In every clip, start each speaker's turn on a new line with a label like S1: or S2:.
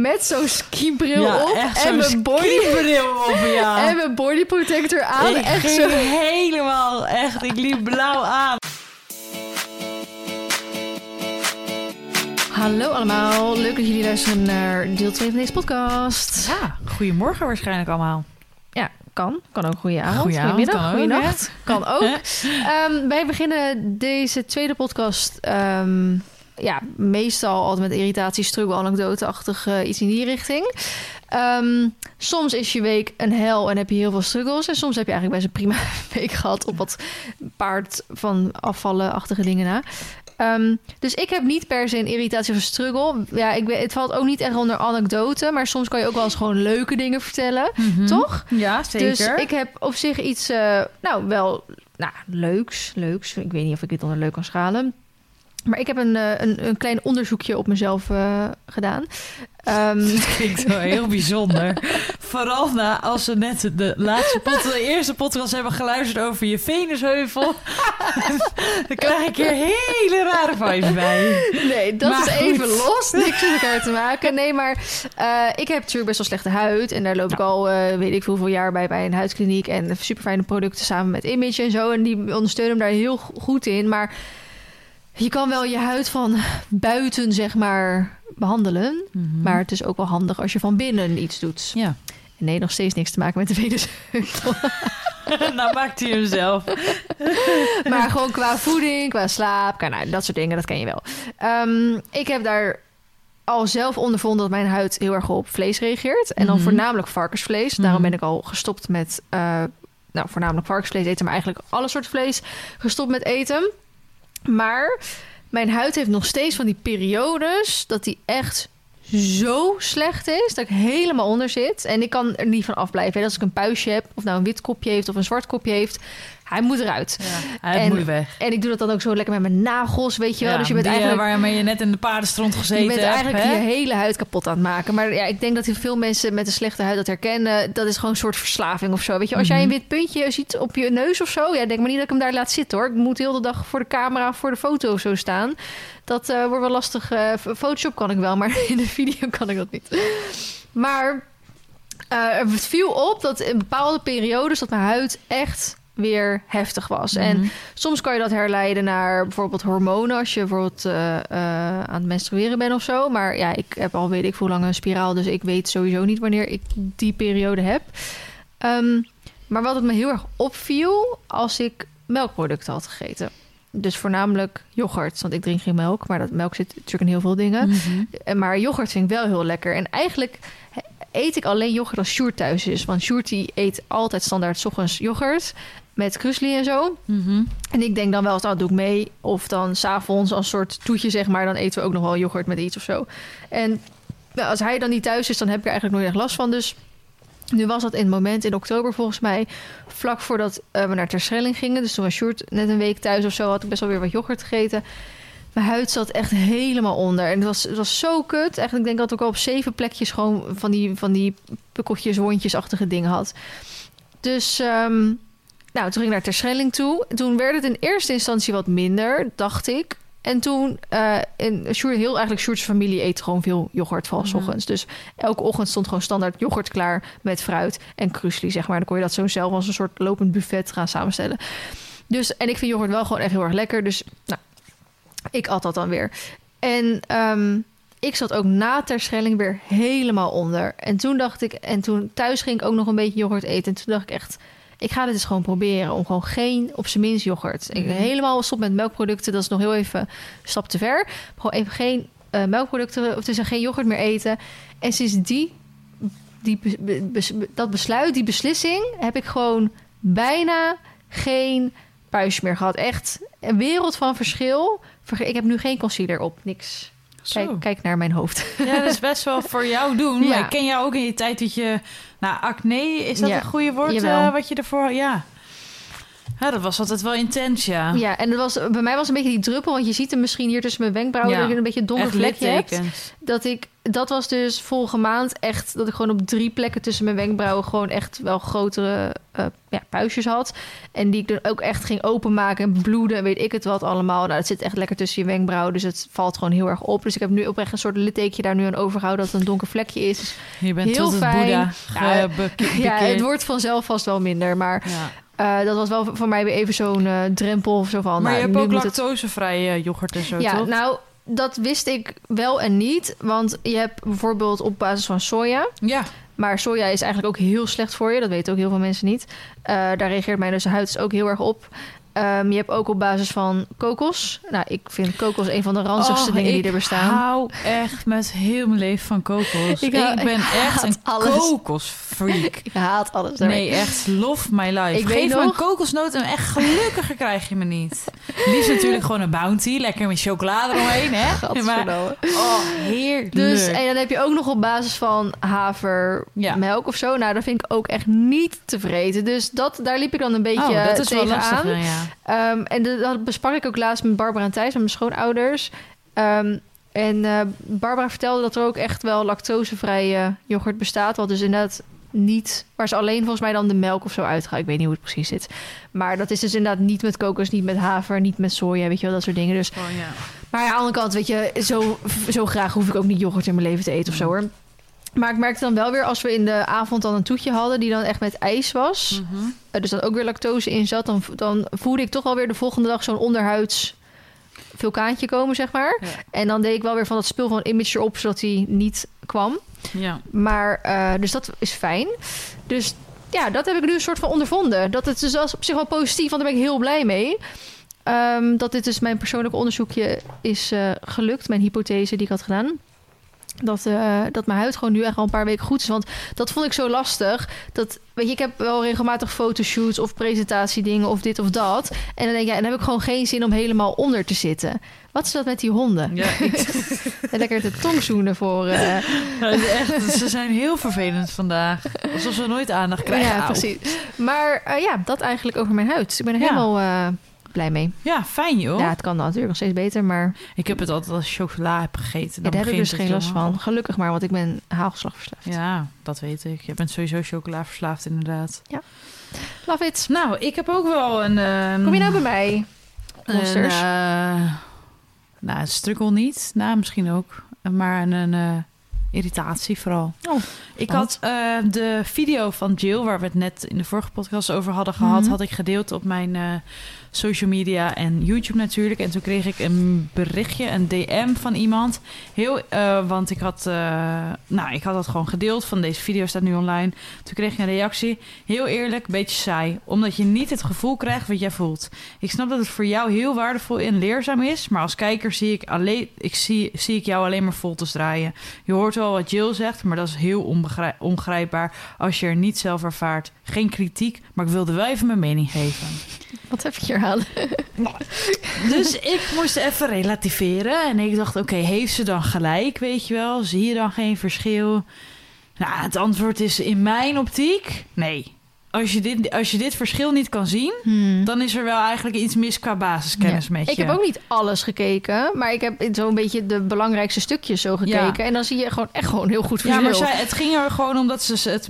S1: met zo'n skibril
S2: Ja,
S1: op en mijn body
S2: op, ja.
S1: en mijn body protector aan.
S2: ik
S1: echt zo.
S2: helemaal, echt, ik liep blauw aan.
S1: Hallo allemaal, leuk dat jullie luisteren naar deel 2 van deze podcast.
S2: Ja, goedemorgen waarschijnlijk allemaal.
S1: Ja, kan. Kan ook goede avond,
S2: Goeie avond,
S1: goedemiddag,
S2: kan ook.
S1: Kan ook. Ehm, wij beginnen deze tweede podcast... ehm, ja, meestal altijd met irritatie, struggle, anekdote-achtig eh, iets in die richting. Ehm, soms is je week een hel en heb je heel veel struggles. En soms heb je eigenlijk best een prima week gehad op wat paard van afvallen-achtige dingen na. Ehm, dus ik heb niet per se een irritatie of een struggle. Ja, ik weet, het valt ook niet echt onder anekdote. Maar soms kan je ook wel eens gewoon leuke dingen vertellen. Toch?
S2: Ja, zeker.
S1: Dus ik heb op zich iets, eh, nou wel, nou, leuks, leuks. Ik weet niet of ik dit onder leuk kan schalen. Maar ik heb een, eh, een, een klein onderzoekje op mezelf eh, gedaan. Ehm,
S2: Het klinkt wel heel bijzonder. Vooral na als we net de laatste pot, de eerste podcast hebben geluisterd over je venusheuvel. Dan krijg ik hier hele rare vibes bij.
S1: nee, dat
S2: Maar
S1: is
S2: goed.
S1: even los. Niks met elkaar te maken. Nee, maar eh, ik heb natuurlijk best wel slechte huid. En daar loop ik al, weet ik hoeveel jaar bij, bij een huidkliniek. En super fijne producten samen met Image en zo. En die ondersteunen me daar heel go- goed in. Maar je kan wel je huid van buiten, zeg maar, behandelen. Maar het is ook wel handig als je van binnen iets doet.
S2: Ja,
S1: En nee, nog steeds niks te maken met de venusheuvel.
S2: nou maakt hij hem zelf.
S1: maar gewoon qua voeding, qua slaap, qua, nou, dat soort dingen, dat ken je wel. Ehm, ik heb daar al zelf ondervonden dat mijn huid heel erg op vlees reageert. En dan
S2: Mhm.
S1: voornamelijk varkensvlees. Daarom
S2: Mhm.
S1: ben ik al gestopt met, eh, nou, voornamelijk varkensvlees eten, maar eigenlijk alle soorten vlees gestopt met eten. Maar mijn huid heeft nog steeds van die periodes dat die echt zo slecht is dat ik helemaal onder zit. En ik kan er niet van afblijven. Als ik een puistje heb, of nou een wit kopje heeft of een zwart kopje heeft, hij moet eruit.
S2: Ja, hij
S1: En-
S2: moet weg.
S1: En ik doe dat dan ook zo lekker met mijn nagels, weet je wel.
S2: Ja,
S1: dus je bent
S2: eh,
S1: eigenlijk,
S2: Waarmee je net in de paardenstront gezeten
S1: je bent eigenlijk je hele huid kapot aan het maken. Maar ja, ik denk dat veel mensen met een slechte huid dat herkennen. Dat is gewoon een soort verslaving of zo. Weet je, als jij een
S2: Mhm.
S1: wit puntje ziet op je neus of zo. Ja, denk maar niet dat ik hem daar laat zitten hoor. Ik moet heel de dag voor de camera, voor de foto of zo staan. Dat eh, wordt wel lastig. eh, Photoshop kan ik wel, maar in de video kan ik dat niet. Maar eh, het viel op dat in bepaalde periodes dat mijn huid echt weer heftig was. En
S2: Mhm.
S1: Soms kan je dat herleiden naar bijvoorbeeld hormonen als je bijvoorbeeld eh, eh, aan het menstrueren bent of zo. Maar ja, ik heb al weet ik hoe lang een spiraal, dus ik weet sowieso niet wanneer ik die periode heb. Ehm, maar wat het me heel erg opviel als ik melkproducten had gegeten. Dus voornamelijk yoghurt, want ik drink geen melk, maar dat melk zit natuurlijk in heel veel dingen.
S2: Mhm.
S1: Maar yoghurt vind ik wel heel lekker. En eigenlijk eet ik alleen yoghurt als Sjoerd thuis is. Want Sjoerd die eet altijd standaard 's ochtends yoghurt met krusli en zo.
S2: Mhm.
S1: En ik denk dan wel eens, nou doe ik mee. Of dan s'avonds als soort toetje, zeg maar. Dan eten we ook nog wel yoghurt met iets of zo. En nou, als hij dan niet thuis is, dan heb ik er eigenlijk nooit echt last van. Dus nu was dat in het moment in oktober volgens mij. Vlak voordat eh, we naar Terschelling gingen. Dus toen was Sjoerd net een week thuis of zo. Had ik best wel weer wat yoghurt gegeten. Mijn huid zat echt helemaal onder. En het was, het was zo kut. Eigenlijk ik denk dat ik al op zeven plekjes gewoon van die, van die pukkeltjes, wondjesachtige dingen had. Dus ehm, nou, toen ging ik naar Terschelling toe. En toen werd het in eerste instantie wat minder, dacht ik. En toen, eh in Sjoerd, heel eigenlijk Sjoerd's familie eet gewoon veel yoghurt van
S2: Mhm.
S1: ochtends. Dus elke ochtend stond gewoon standaard yoghurt klaar met fruit en krusli, zeg maar. Dan kon je dat zo zelf als een soort lopend buffet gaan samenstellen. Dus, en ik vind yoghurt wel gewoon echt heel erg lekker. Dus, nou, ik at dat dan weer. En ehm, ik zat ook na Terschelling weer helemaal onder. En toen dacht ik, en toen thuis ging ik ook nog een beetje yoghurt eten. En toen dacht ik echt, ik ga dit eens gewoon proberen. Om gewoon geen, op zijn minst yoghurt. Ik
S2: Mhm.
S1: helemaal stop met melkproducten. Dat is nog heel even een stap te ver. Gewoon even geen eh, melkproducten, of dus geen yoghurt meer eten. En sinds die, die bes- be- bes- dat besluit, die beslissing, heb ik gewoon bijna geen puist meer gehad. Echt een wereld van verschil. Ik heb nu geen concealer op, niks. Kijk, kijk naar mijn hoofd.
S2: Ja, dat is best wel voor jou doen.
S1: Ja.
S2: Maar ik ken jou ook in je tijd dat je... Nou, acne, is dat
S1: Ja,
S2: een goede woord eh, wat je ervoor... Ja. Ja, dat was altijd wel intens, ja.
S1: Ja, en het was, bij mij was het een beetje die druppel, want je ziet hem misschien hier tussen mijn wenkbrauwen,
S2: Ja.
S1: dat je een beetje een donker vlekje hebt. Dat ik, dat was dus vorige maand echt, dat ik gewoon op drie plekken tussen mijn wenkbrauwen gewoon echt wel grotere eh, ja, puistjes had. En die ik dan ook echt ging openmaken en bloeden en weet ik het wat allemaal. Nou, het zit echt lekker tussen je wenkbrauwen, dus het valt gewoon heel erg op. Dus ik heb nu oprecht een soort litteekje daar nu aan overgehouden dat het een donker vlekje is. Dus
S2: Je bent
S1: Heel
S2: tot het
S1: fijn.
S2: Boeddha
S1: Ja,
S2: gebeke-
S1: ja, het wordt vanzelf vast wel minder, maar
S2: Ja.
S1: Eh, dat was wel voor mij weer even zo'n eh, drempel of zo van.
S2: Maar
S1: nou,
S2: je hebt
S1: nu
S2: ook
S1: het-
S2: lactosevrije yoghurt en zo,
S1: ja,
S2: toch?
S1: nou, dat wist ik wel en niet. Want je hebt bijvoorbeeld op basis van soja.
S2: Ja,
S1: Maar soja is eigenlijk ook heel slecht voor je. Dat weten ook heel veel mensen niet. Eh, daar reageert mijn dus huid dus ook heel erg op. Ehm, je hebt ook op basis van kokos. Nou, ik vind kokos een van de ranzigste
S2: Oh,
S1: dingen die
S2: ik
S1: er bestaan.
S2: hou echt met heel mijn leven van kokos.
S1: Ik
S2: Ik, ben
S1: ik
S2: echt een
S1: alles.
S2: kokosfreak.
S1: Ik haat alles daarmee.
S2: Nee, echt love my life.
S1: Ik
S2: Geef me een kokosnoot en echt gelukkiger krijg je me niet. Liefst natuurlijk gewoon een bounty. Lekker met chocolade eromheen, hè? Maar, oh, heerlijk.
S1: Dus, en dan heb je ook nog op basis van havermelk of zo. Nou, dat vind ik ook echt niet tevreden. Dus dat, daar liep ik dan een beetje
S2: oh, dat is wel lastig, dan, ja.
S1: Ehm, en de- dat besprak ik ook laatst met Barbara en Thijs, met mijn schoonouders. Ehm, en eh, Barbara vertelde dat er ook echt wel lactosevrije yoghurt bestaat. Wat dus inderdaad niet... Waar ze alleen volgens mij dan de melk of zo uitgaan. Ik weet niet hoe het precies zit. Maar dat is dus inderdaad niet met kokos, niet met haver, niet met soja. Weet je wel, dat soort dingen. Dus,
S2: Gewoon, ja.
S1: maar aan de andere kant, weet je, zo, zo graag hoef ik ook niet yoghurt in mijn leven te eten of zo hoor. Maar ik merkte dan wel weer als we in de avond dan een toetje hadden... die dan echt met ijs was...
S2: Mhm.
S1: Uh, dus dat ook weer lactose in zat, dan, dan voelde ik toch wel weer de volgende dag zo'n onderhuids vulkaantje komen, zeg maar.
S2: Ja.
S1: En dan deed ik wel weer van dat spul van image erop, zodat hij niet kwam.
S2: ja.
S1: Maar, eh, dus dat is fijn. Dus ja, dat heb ik nu een soort van ondervonden. Dat het dus op zich wel positief, want daar ben ik heel blij mee. Ehm, dat dit dus mijn persoonlijke onderzoekje is eh, gelukt, mijn hypothese die ik had gedaan. Dat, eh, dat mijn huid gewoon nu echt al een paar weken goed is. Want dat vond ik zo lastig. Dat, weet je, ik heb wel regelmatig fotoshoots of presentatiedingen of dit of dat. En dan denk ik, ja, dan heb ik gewoon geen zin om helemaal onder te zitten. Wat is dat met die honden?
S2: Ja, ik,
S1: En lekker de tong zoenen voor... eh,
S2: Ja, echt, ze zijn heel vervelend vandaag. Alsof ze nooit aandacht krijgen.
S1: Ja, precies. Maar eh, ja, dat eigenlijk over mijn huid. Ik ben er
S2: Ja.
S1: helemaal blij mee.
S2: Ja, fijn joh.
S1: Ja, het kan natuurlijk nog steeds beter, maar
S2: Ik heb het altijd als chocola heb gegeten.
S1: ja,
S2: Dan
S1: daar heb ik dus geen last van. Gelukkig maar, want ik ben haalgeslag verslaafd.
S2: Ja, dat weet ik. Je bent sowieso chocola verslaafd inderdaad.
S1: Love it.
S2: Nou, ik heb ook wel een... ehm,
S1: Kom je nou bij mij?
S2: een,
S1: Monsters?
S2: eh, nou, een strukkel niet. Nou, misschien ook. Maar een, een eh, irritatie vooral.
S1: Oh,
S2: ik had eh, de video van Jill, waar we het net in de vorige podcast over hadden gehad,
S1: Mhm.
S2: had ik gedeeld op mijn eh, social media en YouTube natuurlijk. En toen kreeg ik een berichtje, een DM van iemand. Heel, eh, want ik had, eh, nou, ik had dat gewoon gedeeld van deze video staat nu online. Toen kreeg ik een reactie. Heel eerlijk, beetje saai. Omdat je niet het gevoel krijgt wat jij voelt. Ik snap dat het voor jou heel waardevol en leerzaam is. Maar als kijker zie ik, alleen, ik zie, zie ik jou alleen maar voltes draaien. Je hoort wel wat Jill zegt, maar dat is heel onbegrij- ongrijpbaar als je er niet zelf ervaart. Geen kritiek, maar ik wilde wel even mijn mening geven.
S1: wat heb je hier
S2: Dus ik moest even relativeren. En ik dacht, oké, heeft ze dan gelijk, weet je wel? Zie je dan geen verschil? Nou, het antwoord is in mijn optiek, nee. Als je dit, als je dit verschil niet kan zien, dan is er wel eigenlijk iets mis qua basiskennis
S1: Ja.
S2: met je.
S1: Ik heb ook niet alles gekeken, maar ik heb zo'n beetje de belangrijkste stukjes zo gekeken.
S2: Ja.
S1: En dan zie je gewoon echt gewoon heel goed
S2: Ja,
S1: verschil.
S2: maar zij, het ging er gewoon omdat ze het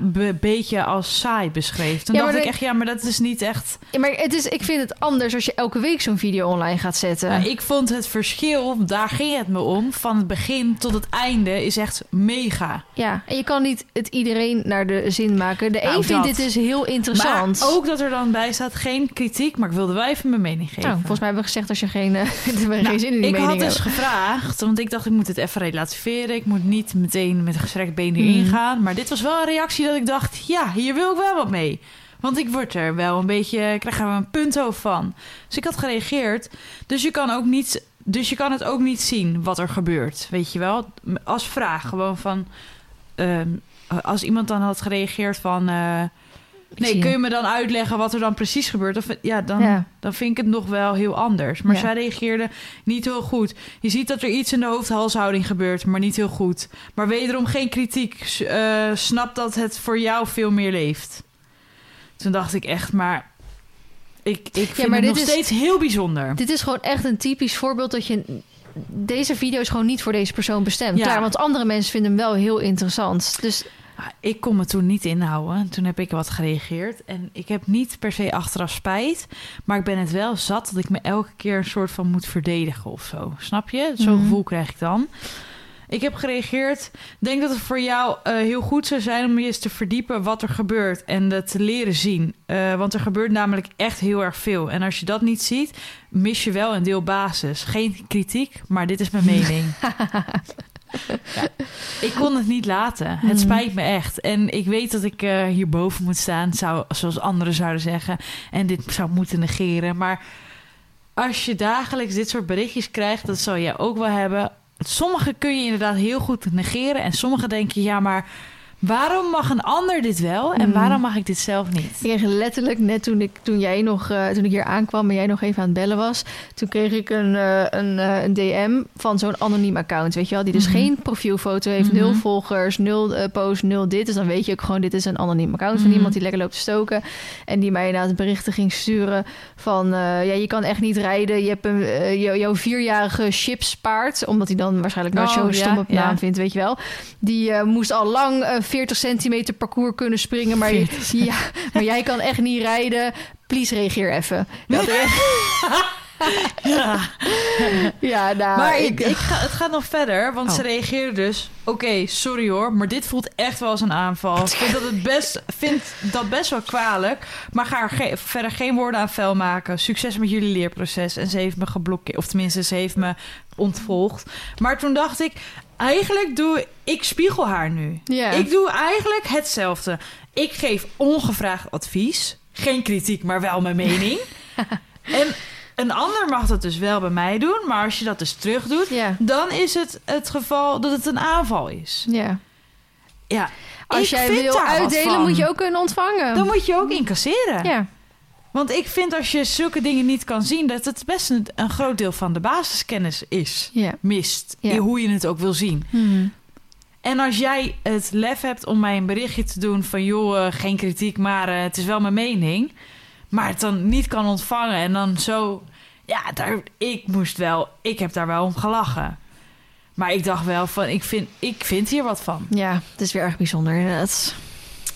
S2: be- beetje als saai beschreef. Toen
S1: Ja,
S2: dacht ik
S1: dat-
S2: echt, ja, maar dat is niet echt...
S1: Ja, maar het is, ik vind het anders als je elke week zo'n video online gaat zetten.
S2: Nou, ik vond het verschil, daar ging het me om, van het begin tot het einde, is echt mega.
S1: Ja, en je kan niet het iedereen naar de zin maken. De
S2: Nou,
S1: een vindt
S2: dat.
S1: Dit dus heel interessant.
S2: Maar ook dat er dan bij staat geen kritiek, maar ik wilde wel even mijn mening geven.
S1: Nou, volgens mij hebben we gezegd als je geen, eh,
S2: Nou,
S1: geen zin in die
S2: ik had
S1: mening
S2: dus gevraagd, want ik dacht ik moet het even relativeren. Ik moet niet meteen met een gestrekt been erin
S1: Mhm.
S2: gaan. Maar dit was wel een reactie dat ik dacht, ja, hier wil ik wel wat mee. Want ik word er wel een beetje, ik krijg er wel een punthoofd van. Dus ik had gereageerd. Dus je kan ook niet, dus je kan het ook niet zien wat er gebeurt, weet je wel? Als vraag gewoon van, ehm, als iemand dan had gereageerd van. eh, Nee,
S1: zie
S2: kun je me dan uitleggen wat er dan precies gebeurt? Of, ja, dan,
S1: Ja.
S2: dan vind ik het nog wel heel anders. Maar
S1: Ja.
S2: zij reageerde niet heel goed. Je ziet dat er iets in de hoofd-halshouding gebeurt, maar niet heel goed. Maar wederom geen kritiek. Eh, snap dat het voor jou veel meer leeft. Toen dacht ik echt, maar ik, ik vind
S1: maar
S2: het nog
S1: is-
S2: steeds heel bijzonder.
S1: Dit is gewoon echt een typisch voorbeeld dat je... Deze video is gewoon niet voor deze persoon bestemd.
S2: Ja.
S1: Klaar, want andere mensen vinden hem wel heel interessant. Dus
S2: Ah, Ik kon me toen niet inhouden. Toen heb ik wat gereageerd. En ik heb niet per se achteraf spijt. Maar ik ben het wel zat dat ik me elke keer een soort van moet verdedigen of zo. Snap je? Zo'n
S1: Mhm.
S2: gevoel krijg ik dan. Ik heb gereageerd. Ik denk dat het voor jou eh, heel goed zou zijn om je eens te verdiepen wat er gebeurt. En dat te leren zien. Eh, want er gebeurt namelijk echt heel erg veel. En als je dat niet ziet, mis je wel een deel basis. Geen kritiek, maar dit is mijn mening. Ja, ik kon het niet laten. Het
S1: Mhm.
S2: spijt me echt. En ik weet dat ik eh, hierboven moet staan, zou, zoals anderen zouden zeggen. En dit zou moeten negeren. Maar als je dagelijks dit soort berichtjes krijgt, dat zal jij ook wel hebben. Sommige kun je inderdaad heel goed negeren. En sommige denk je, ja, maar waarom mag een ander dit wel? En
S1: Mhm.
S2: waarom mag ik dit zelf niet?
S1: Ik kreeg letterlijk net toen ik, toen jij nog, eh, toen ik hier aankwam en jij nog even aan het bellen was, toen kreeg ik een, eh, een, eh, een DM van zo'n anoniem account, weet je wel, die dus
S2: Mhm.
S1: geen profielfoto heeft, nul
S2: Mhm.
S1: volgers, nul posts, nul dit. Dus dan weet je ook gewoon, dit is een anoniem account van iemand die lekker loopt te stoken. En die mij inderdaad berichten ging sturen van, ja, je kan echt niet rijden. Je hebt een, jou- jouw vierjarige chipspaard, omdat hij dan waarschijnlijk
S2: Oh,
S1: Nacho
S2: ja,
S1: stom op
S2: ja.
S1: naam vindt, weet je wel. Die moest al lang 40 centimeter parcours kunnen springen, maar, je-
S2: 40.
S1: ja, maar jij kan echt niet rijden. Please reageer even. Dat
S2: Ja.
S1: ja, nou,
S2: Maar ik, ik ga, het gaat nog verder, want
S1: Oh.
S2: ze reageerde dus... Oké, sorry hoor, maar dit voelt echt wel als een aanval. Ik vind dat, het best, vind dat best wel kwalijk, maar ga er ge- verder geen woorden aan vuil maken. Succes met jullie leerproces. En ze heeft me geblokkeerd, of tenminste, ze heeft me ontvolgd. Maar toen dacht ik, eigenlijk doe ik spiegel haar nu. Ik doe eigenlijk hetzelfde. Ik geef ongevraagd advies. Geen kritiek, maar wel mijn mening. en een ander mag dat dus wel bij mij doen. Maar als je dat dus terug doet,
S1: ja.
S2: dan is het het geval dat het een aanval is.
S1: ja.
S2: Ja,
S1: Als
S2: ik
S1: jij
S2: vind
S1: wil uitdelen, moet je ook kunnen ontvangen.
S2: Dan moet je ook incasseren.
S1: ja.
S2: Want ik vind als je zulke dingen niet kan zien... dat het best een, een groot deel van de basiskennis is.
S1: Ja.
S2: Mist.
S1: Ja.
S2: Hoe je het ook wil zien.
S1: Mhm.
S2: En als jij het lef hebt om mij een berichtje te doen van joh, eh, geen kritiek, maar eh, het is wel mijn mening. Maar het dan niet kan ontvangen en dan zo. Ja, daar, ik moest wel. Ik heb daar wel om gelachen. Maar ik dacht wel van, ik vind, ik vind hier wat van.
S1: ja, het is weer erg bijzonder inderdaad.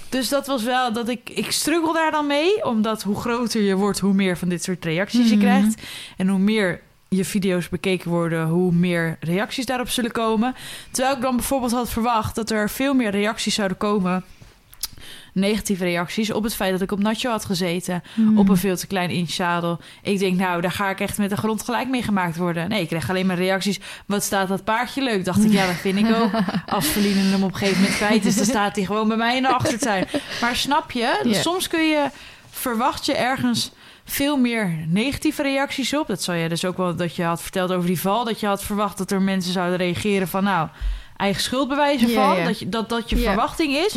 S2: Dus dat was wel dat ik, ik struggle daar dan mee. Omdat hoe groter je wordt, hoe meer van dit soort reacties je
S1: Mhm.
S2: krijgt. En hoe meer je video's bekeken worden, hoe meer reacties daarop zullen komen. Terwijl ik dan bijvoorbeeld had verwacht dat er veel meer reacties zouden komen. Negatieve reacties op het feit dat ik op Nacho had gezeten.
S1: Mhm.
S2: Op een veel te klein inchadel. Ik denk, nou, daar ga ik echt met de grond gelijk mee gemaakt worden. Nee, ik kreeg alleen maar reacties. Wat staat dat paardje leuk? Dacht ik, ja, dat vind ik ook. Als Feline hem op een gegeven moment kwijt is, dan staat hij gewoon bij mij in de achtertuin. Maar snap je?
S1: Ja.
S2: Soms kun je, verwacht je ergens veel meer negatieve reacties op. Dat zou je dus ook wel, dat je had verteld over die val. Dat je had verwacht dat er mensen zouden reageren van, nou, eigen schuldbewijzen
S1: Ja,
S2: van. Dat, je, dat dat je verwachting is.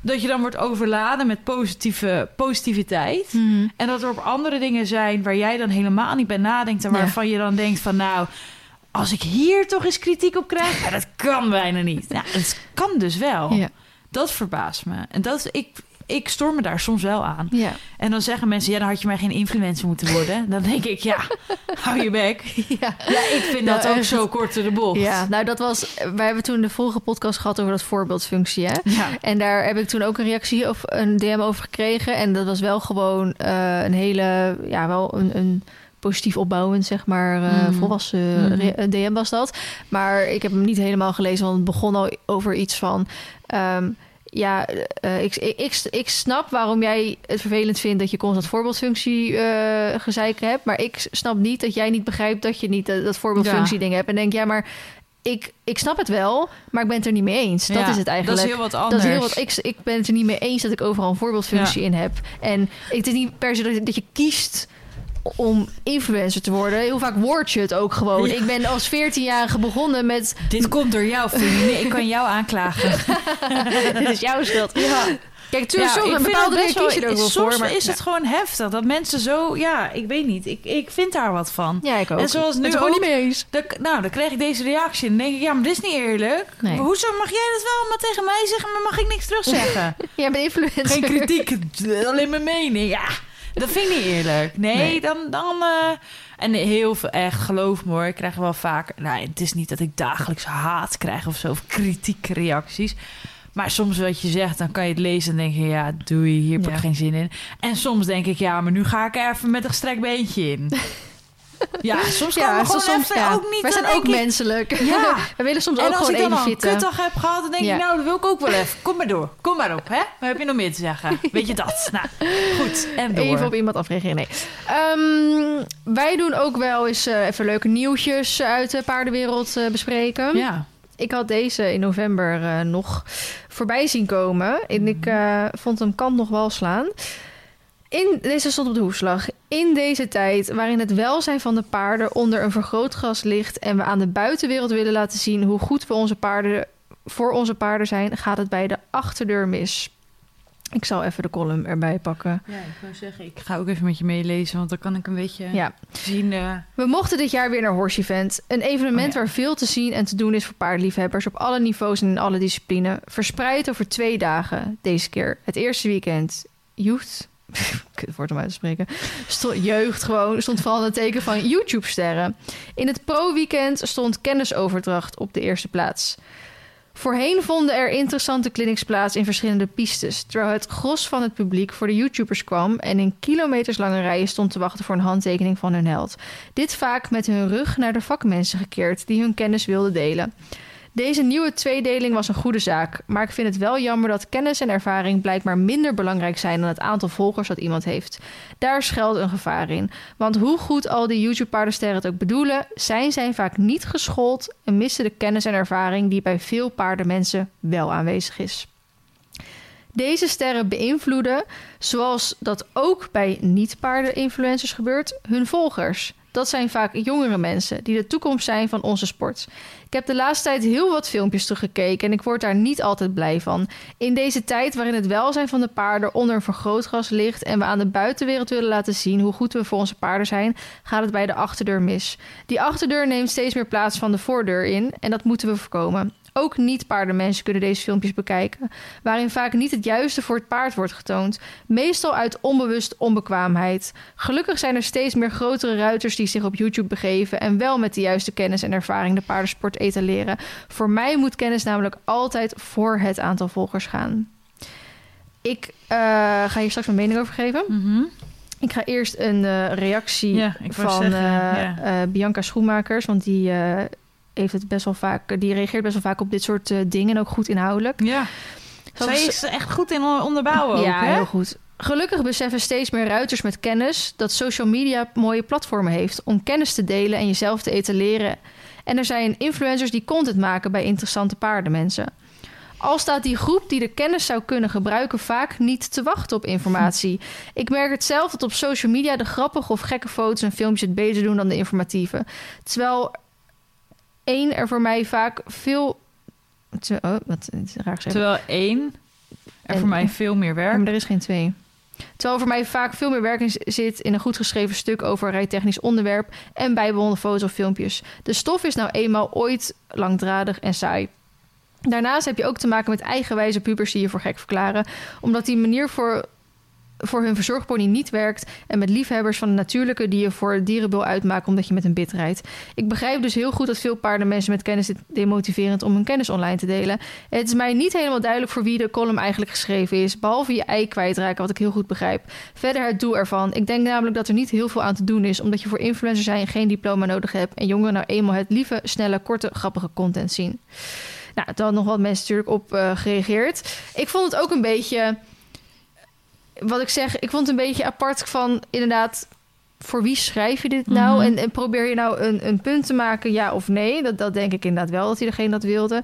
S2: Dat je dan wordt overladen met positieve positiviteit.
S1: Mhm.
S2: En dat er op andere dingen zijn waar jij dan helemaal niet bij nadenkt. En
S1: Ja.
S2: waarvan je dan denkt van nou, als ik hier toch eens kritiek op krijg. Ja, dat kan bijna niet. Ja, het kan dus wel.
S1: Ja.
S2: Dat verbaast me. En dat, ik, ik storm me daar soms wel aan.
S1: Ja.
S2: En dan zeggen mensen, ja, dan had je maar geen influencer moeten worden. Dan denk ik, ja, hou je bek.
S1: Ja.
S2: Ja, ik vind
S1: Nou,
S2: dat ook zo kort de bocht.
S1: ja, nou dat was... Wij hebben toen de vorige podcast gehad over dat voorbeeldfunctie, hè?
S2: Ja.
S1: En daar heb ik toen ook een reactie of een DM over gekregen. En dat was wel gewoon eh, een hele, ja, wel een, een positief opbouwend, zeg maar, eh,
S2: Mhm.
S1: volwassen DM was dat. Maar ik heb hem niet helemaal gelezen, want het begon al over iets van. ehm, ja, eh, ik, ik, ik, snap waarom jij het vervelend vindt dat je constant voorbeeldfunctie eh gezeik hebt. Maar ik snap niet dat jij niet begrijpt dat je niet eh, dat voorbeeldfunctie ding hebt. En denk, ja, maar ik, ik snap het wel, maar ik ben het er niet mee eens. Dat
S2: Ja,
S1: is het eigenlijk.
S2: Dat is heel wat
S1: Dat
S2: anders.
S1: is heel wat. Ik, ik ben het er niet mee eens dat ik overal een voorbeeldfunctie in heb. En het is niet per se dat, dat je kiest om influencer te worden. Heel vaak word je het ook gewoon.
S2: Ja.
S1: Ik ben als 14-jarige begonnen met...
S2: Dit komt door jou, vriendin. Ik kan jou aanklagen.
S1: dit is jouw schuld.
S2: Ja.
S1: Kijk, tuurlijk,
S2: Ja, vind
S1: bepaalde dingen
S2: best
S1: kies je
S2: wel-
S1: er ook wel
S2: Soms
S1: voor. Maar,
S2: is het gewoon heftig dat mensen zo... Ja, ik weet niet. Ik, ik vind daar wat van.
S1: Ja, ik ook.
S2: En zoals nu
S1: het
S2: ook-
S1: niet mee eens.
S2: Nou, dan krijg ik deze reactie. En dan denk ik, ja, maar dit is niet eerlijk.
S1: Nee.
S2: Maar hoezo mag jij dat wel maar tegen mij zeggen, maar mag ik niks terugzeggen?
S1: Jij bent influencer.
S2: Geen kritiek, alleen mijn mening. Ja, Dat vind ik niet eerlijk. Nee,
S1: Nee.
S2: dan... dan eh, en heel veel, echt, geloof me hoor, ik krijg wel vaak... Nou, het is niet dat ik dagelijks haat krijg of zo, of kritieke reacties. Maar soms wat je zegt, dan kan je het lezen en denk je... Ja, doei, hier heb ik
S1: Ja.
S2: geen zin in. En soms denk ik, ja, maar nu ga ik er even met een gestrekt beentje in. ja, soms kan
S1: Ja,
S2: we gewoon
S1: soms,
S2: even
S1: ja.
S2: ook niet...
S1: Wij
S2: dan
S1: zijn ook
S2: ik-
S1: menselijk.
S2: Ja.
S1: We willen soms
S2: En
S1: ook
S2: als
S1: gewoon
S2: ik dan
S1: even
S2: al een
S1: zitten.
S2: kutdag heb gehad, dan denk
S1: Ja.
S2: ik, nou, dat wil ik ook wel even. Kom maar door, kom maar op, hè? Wat heb je nog meer te zeggen? Weet je dat? Nou, goed, en door.
S1: Even op iemand afreageren, nee. Ehm, wij doen ook wel eens eh, even leuke nieuwtjes uit de paardenwereld eh, bespreken.
S2: Ja.
S1: Ik had deze in november eh, nog voorbij zien komen. En ik vond hem kant nog wel slaan. In, deze stond op de hoefslag. In deze tijd waarin het welzijn van de paarden onder een vergrootglas ligt... en we aan de buitenwereld willen laten zien hoe goed we onze paarden, voor onze paarden zijn... gaat het bij de achterdeur mis. Ik zal even de column erbij pakken.
S2: Ja, ik wou zeggen, ik ga ook even met je meelezen, want dan kan ik een beetje
S1: Ja.
S2: zien. eh,
S1: We mochten dit jaar weer naar Horse Event. Een evenement
S2: Oh ja.
S1: waar veel te zien en te doen is voor paardliefhebbers op alle niveaus en in alle disciplines. Verspreid over twee dagen deze keer. Het eerste weekend youth. Kut woord om uit te spreken. Jeugd gewoon. Stond vooral in het teken van YouTube-sterren. In het pro-weekend stond kennisoverdracht op de eerste plaats. Voorheen vonden er interessante clinics plaats in verschillende pistes, terwijl het gros van het publiek voor de YouTubers kwam en in kilometerslange rijen stond te wachten voor een handtekening van hun held. Dit vaak met hun rug naar de vakmensen gekeerd die hun kennis wilden delen. Deze nieuwe tweedeling was een goede zaak, maar ik vind het wel jammer dat kennis en ervaring blijkbaar minder belangrijk zijn dan het aantal volgers dat iemand heeft. Daar schuilt een gevaar in, want hoe goed al die YouTube-paardensterren het ook bedoelen, zijn zij vaak niet geschoold en missen de kennis en ervaring die bij veel paardenmensen wel aanwezig is. Deze sterren beïnvloeden, zoals dat ook bij niet-paarden-influencers gebeurt, hun volgers. Dat zijn vaak jongere mensen die de toekomst zijn van onze sport. Ik heb de laatste tijd heel wat filmpjes teruggekeken en ik word daar niet altijd blij van. In deze tijd waarin het welzijn van de paarden onder een vergrootglas ligt en we aan de buitenwereld willen laten zien hoe goed we voor onze paarden zijn, gaat het bij de achterdeur mis. Die achterdeur neemt steeds meer plaats van de voordeur in en dat moeten we voorkomen. Ook niet-paardenmensen kunnen deze filmpjes bekijken, waarin vaak niet het juiste voor het paard wordt getoond, meestal uit onbewust onbekwaamheid. Gelukkig zijn er steeds meer grotere ruiters die zich op YouTube begeven en wel met de juiste kennis en ervaring de paardensport etaleren. Voor mij moet kennis namelijk altijd voor het aantal volgers gaan. Ik eh, ga hier straks mijn mening over geven.
S2: mhm.
S1: Ik ga eerst een eh, reactie
S2: Ja,
S1: van
S2: zeggen,
S1: eh,
S2: ja.
S1: Bianca Schoenmakers, want die heeft het best wel vaak, die reageert best wel vaak op dit soort eh, dingen, ook goed inhoudelijk.
S2: Ja.
S1: Zoals-
S2: Zij is echt goed in onderbouwen
S1: ja,
S2: ook, hè?
S1: heel goed. Gelukkig beseffen steeds meer ruiters met kennis dat social media mooie platformen heeft om kennis te delen en jezelf te etaleren. En er zijn influencers die content maken bij interessante paardenmensen. Al staat die groep die de kennis zou kunnen gebruiken vaak niet te wachten op informatie. Ik merk het zelf dat op social media de grappige of gekke foto's en filmpjes het beter doen dan de informatieve. Terwijl één er voor mij vaak veel. Te- Oh, wat is raar gezegd.
S2: Terwijl één er
S1: En-
S2: voor mij veel meer werk.
S1: maar er is geen twee. Terwijl voor mij vaak veel meer werk in zit in een goed geschreven stuk over een rijtechnisch onderwerp en bijbehorende foto's of filmpjes. De stof is nou eenmaal ooit langdradig en saai. Daarnaast heb je ook te maken met eigenwijze pubers die je voor gek verklaren, omdat die manier voor, voor hun verzorgpony niet werkt en met liefhebbers van de natuurlijke die je voor het dierenbul uitmaken omdat je met een bit rijdt. Ik begrijp dus heel goed dat veel paardenmensen met kennis demotiverend om hun kennis online te delen. Het is mij niet helemaal duidelijk voor wie de column eigenlijk geschreven is, behalve je ei kwijtraken, wat ik heel goed begrijp. Verder het doel ervan. Ik denk namelijk dat er niet heel veel aan te doen is, omdat je voor influencer zijn geen diploma nodig hebt en jongeren nou eenmaal het lieve, snelle, korte, grappige content zien. Nou, daar nog wat mensen natuurlijk op eh, gereageerd. Ik vond het ook een beetje, wat ik zeg, ik vond het een beetje apart van inderdaad voor wie schrijf je dit nou?
S2: Mhm.
S1: en, en probeer je nou een, een punt te maken, ja of nee? Dat, dat denk ik inderdaad wel, dat hij degene dat wilde.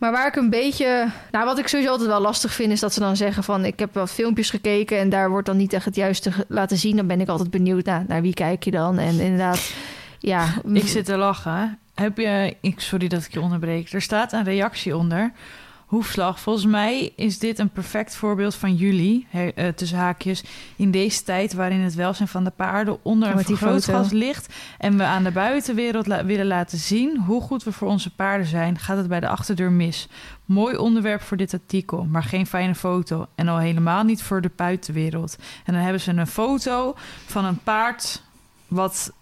S1: Maar waar ik een beetje... Nou, wat ik sowieso altijd wel lastig vind... is dat ze dan zeggen van... ik heb wel filmpjes gekeken... en daar wordt dan niet echt het juiste laten zien. Dan ben ik altijd benieuwd naar, naar wie kijk je dan. En inderdaad, ja...
S2: Ik zit te lachen. Heb je... Ik, sorry dat ik je onderbreek. Er staat een reactie onder. Hoefslag. Volgens mij is dit een perfect voorbeeld van jullie, he, uh, tussen haakjes, in deze tijd waarin het welzijn van de paarden onder
S1: Ja,
S2: een
S1: die
S2: vergrootglas ligt en we aan de buitenwereld la- willen laten zien hoe goed we voor onze paarden zijn, gaat het bij de achterdeur mis. Mooi onderwerp voor dit artikel, maar geen fijne foto. En al helemaal niet voor de buitenwereld. En dan hebben ze een foto van een paard wat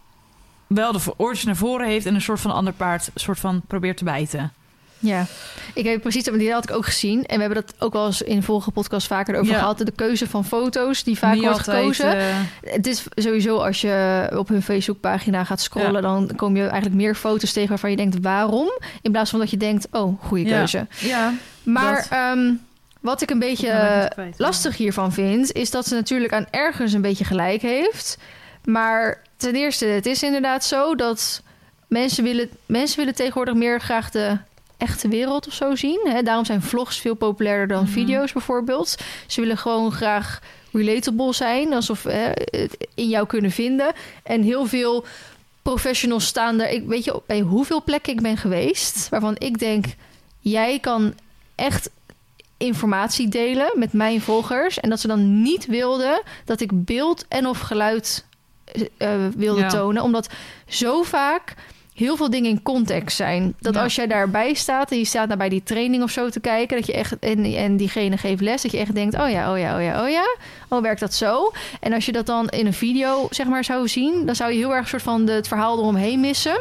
S2: wel de oortjes naar voren heeft en een soort van ander paard soort van probeert te bijten.
S1: Ja, ik heb precies, maar die had ik ook gezien. En we hebben dat ook wel eens in vorige podcast vaker over
S2: Ja.
S1: gehad. De keuze van foto's die vaak
S2: Niet
S1: wordt
S2: altijd,
S1: gekozen.
S2: eh,
S1: Het is sowieso als je op hun Facebookpagina gaat scrollen,
S2: Ja.
S1: dan kom je eigenlijk meer foto's tegen waarvan je denkt waarom, in plaats van dat je denkt oh goede
S2: Ja.
S1: keuze.
S2: ja,
S1: Maar
S2: Dat.
S1: ehm, wat ik een beetje
S2: Nou ik kwijt.
S1: lastig hiervan vind, is dat ze natuurlijk aan ergens een beetje gelijk heeft. Maar ten eerste, het is inderdaad zo dat mensen willen, mensen willen tegenwoordig meer graag de echte wereld of zo zien. Hè? Daarom zijn vlogs veel populairder dan
S2: Mhm.
S1: video's bijvoorbeeld. Ze willen gewoon graag relatable zijn, alsof hè, het in jou kunnen vinden. En heel veel professionals staan er. Ik weet je bij hoeveel plekken ik ben geweest, waarvan ik denk, jij kan echt informatie delen met mijn volgers en dat ze dan niet wilden dat ik beeld en of geluid eh, wilde
S2: Ja.
S1: tonen, omdat zo vaak heel veel dingen in context zijn. Dat
S2: Ja.
S1: als jij daarbij staat en je staat naar bij die training of zo te kijken, dat je echt en, en diegene geeft les, dat je echt denkt, oh ja, oh ja, oh ja, oh ja, oh werkt dat zo? En als je dat dan in een video zeg maar zou zien, dan zou je heel erg soort van de, het verhaal eromheen missen.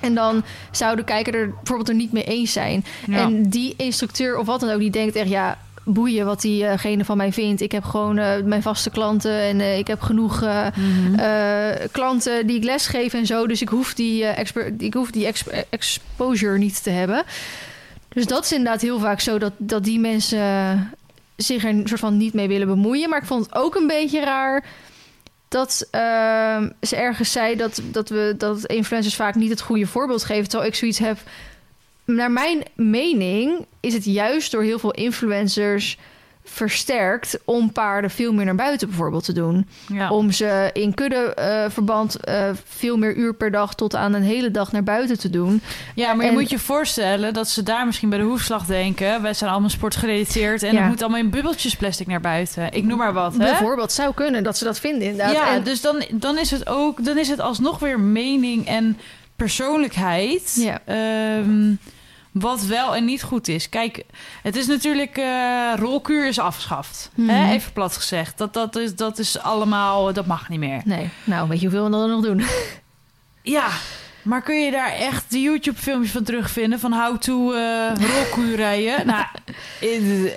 S1: En dan zou de kijker er bijvoorbeeld er niet mee eens zijn.
S2: Ja.
S1: En die instructeur of wat dan ook, die denkt echt, ja, boeien wat diegene van mij vindt. Ik heb gewoon eh, mijn vaste klanten en eh, ik heb genoeg eh,
S2: Mhm.
S1: klanten die ik lesgeef en zo. Dus ik hoef die, ik hoef die exp- exposure niet te hebben. Dus dat is inderdaad heel vaak zo dat, dat die mensen zich er een soort van niet mee willen bemoeien. Maar ik vond het ook een beetje raar dat ze ergens zei dat, dat, we, dat influencers vaak niet het goede voorbeeld geven. Terwijl ik zoiets heb. Naar mijn mening is het juist door heel veel influencers versterkt om paarden veel meer naar buiten bijvoorbeeld te doen.
S2: ja.
S1: Om ze in kuddeverband eh veel meer uur per dag tot aan een hele dag naar buiten te doen.
S2: ja, maar je moet je voorstellen dat ze daar misschien bij de hoefslag denken. Wij zijn allemaal sportgerelateerd en
S1: Ja.
S2: het moet allemaal in bubbeltjes plastic naar buiten. Ik noem maar wat. Hè?
S1: Bijvoorbeeld zou kunnen dat ze dat vinden inderdaad.
S2: Ja,
S1: En-
S2: dus dan, dan is het ook, dan is het alsnog weer mening en persoonlijkheid.
S1: Ja.
S2: Ehm, wat wel en niet goed is. Kijk, het is natuurlijk. eh rolkuur is afgeschaft.
S1: Mhm.
S2: Hè? Even plat gezegd. Dat, dat, is, dat is allemaal. Dat mag niet meer.
S1: Nee, nou weet je hoeveel we dan nog doen?
S2: Ja. Maar kun je daar echt de YouTube-filmpjes van terugvinden? Van how to eh rolkuur rijden? nou,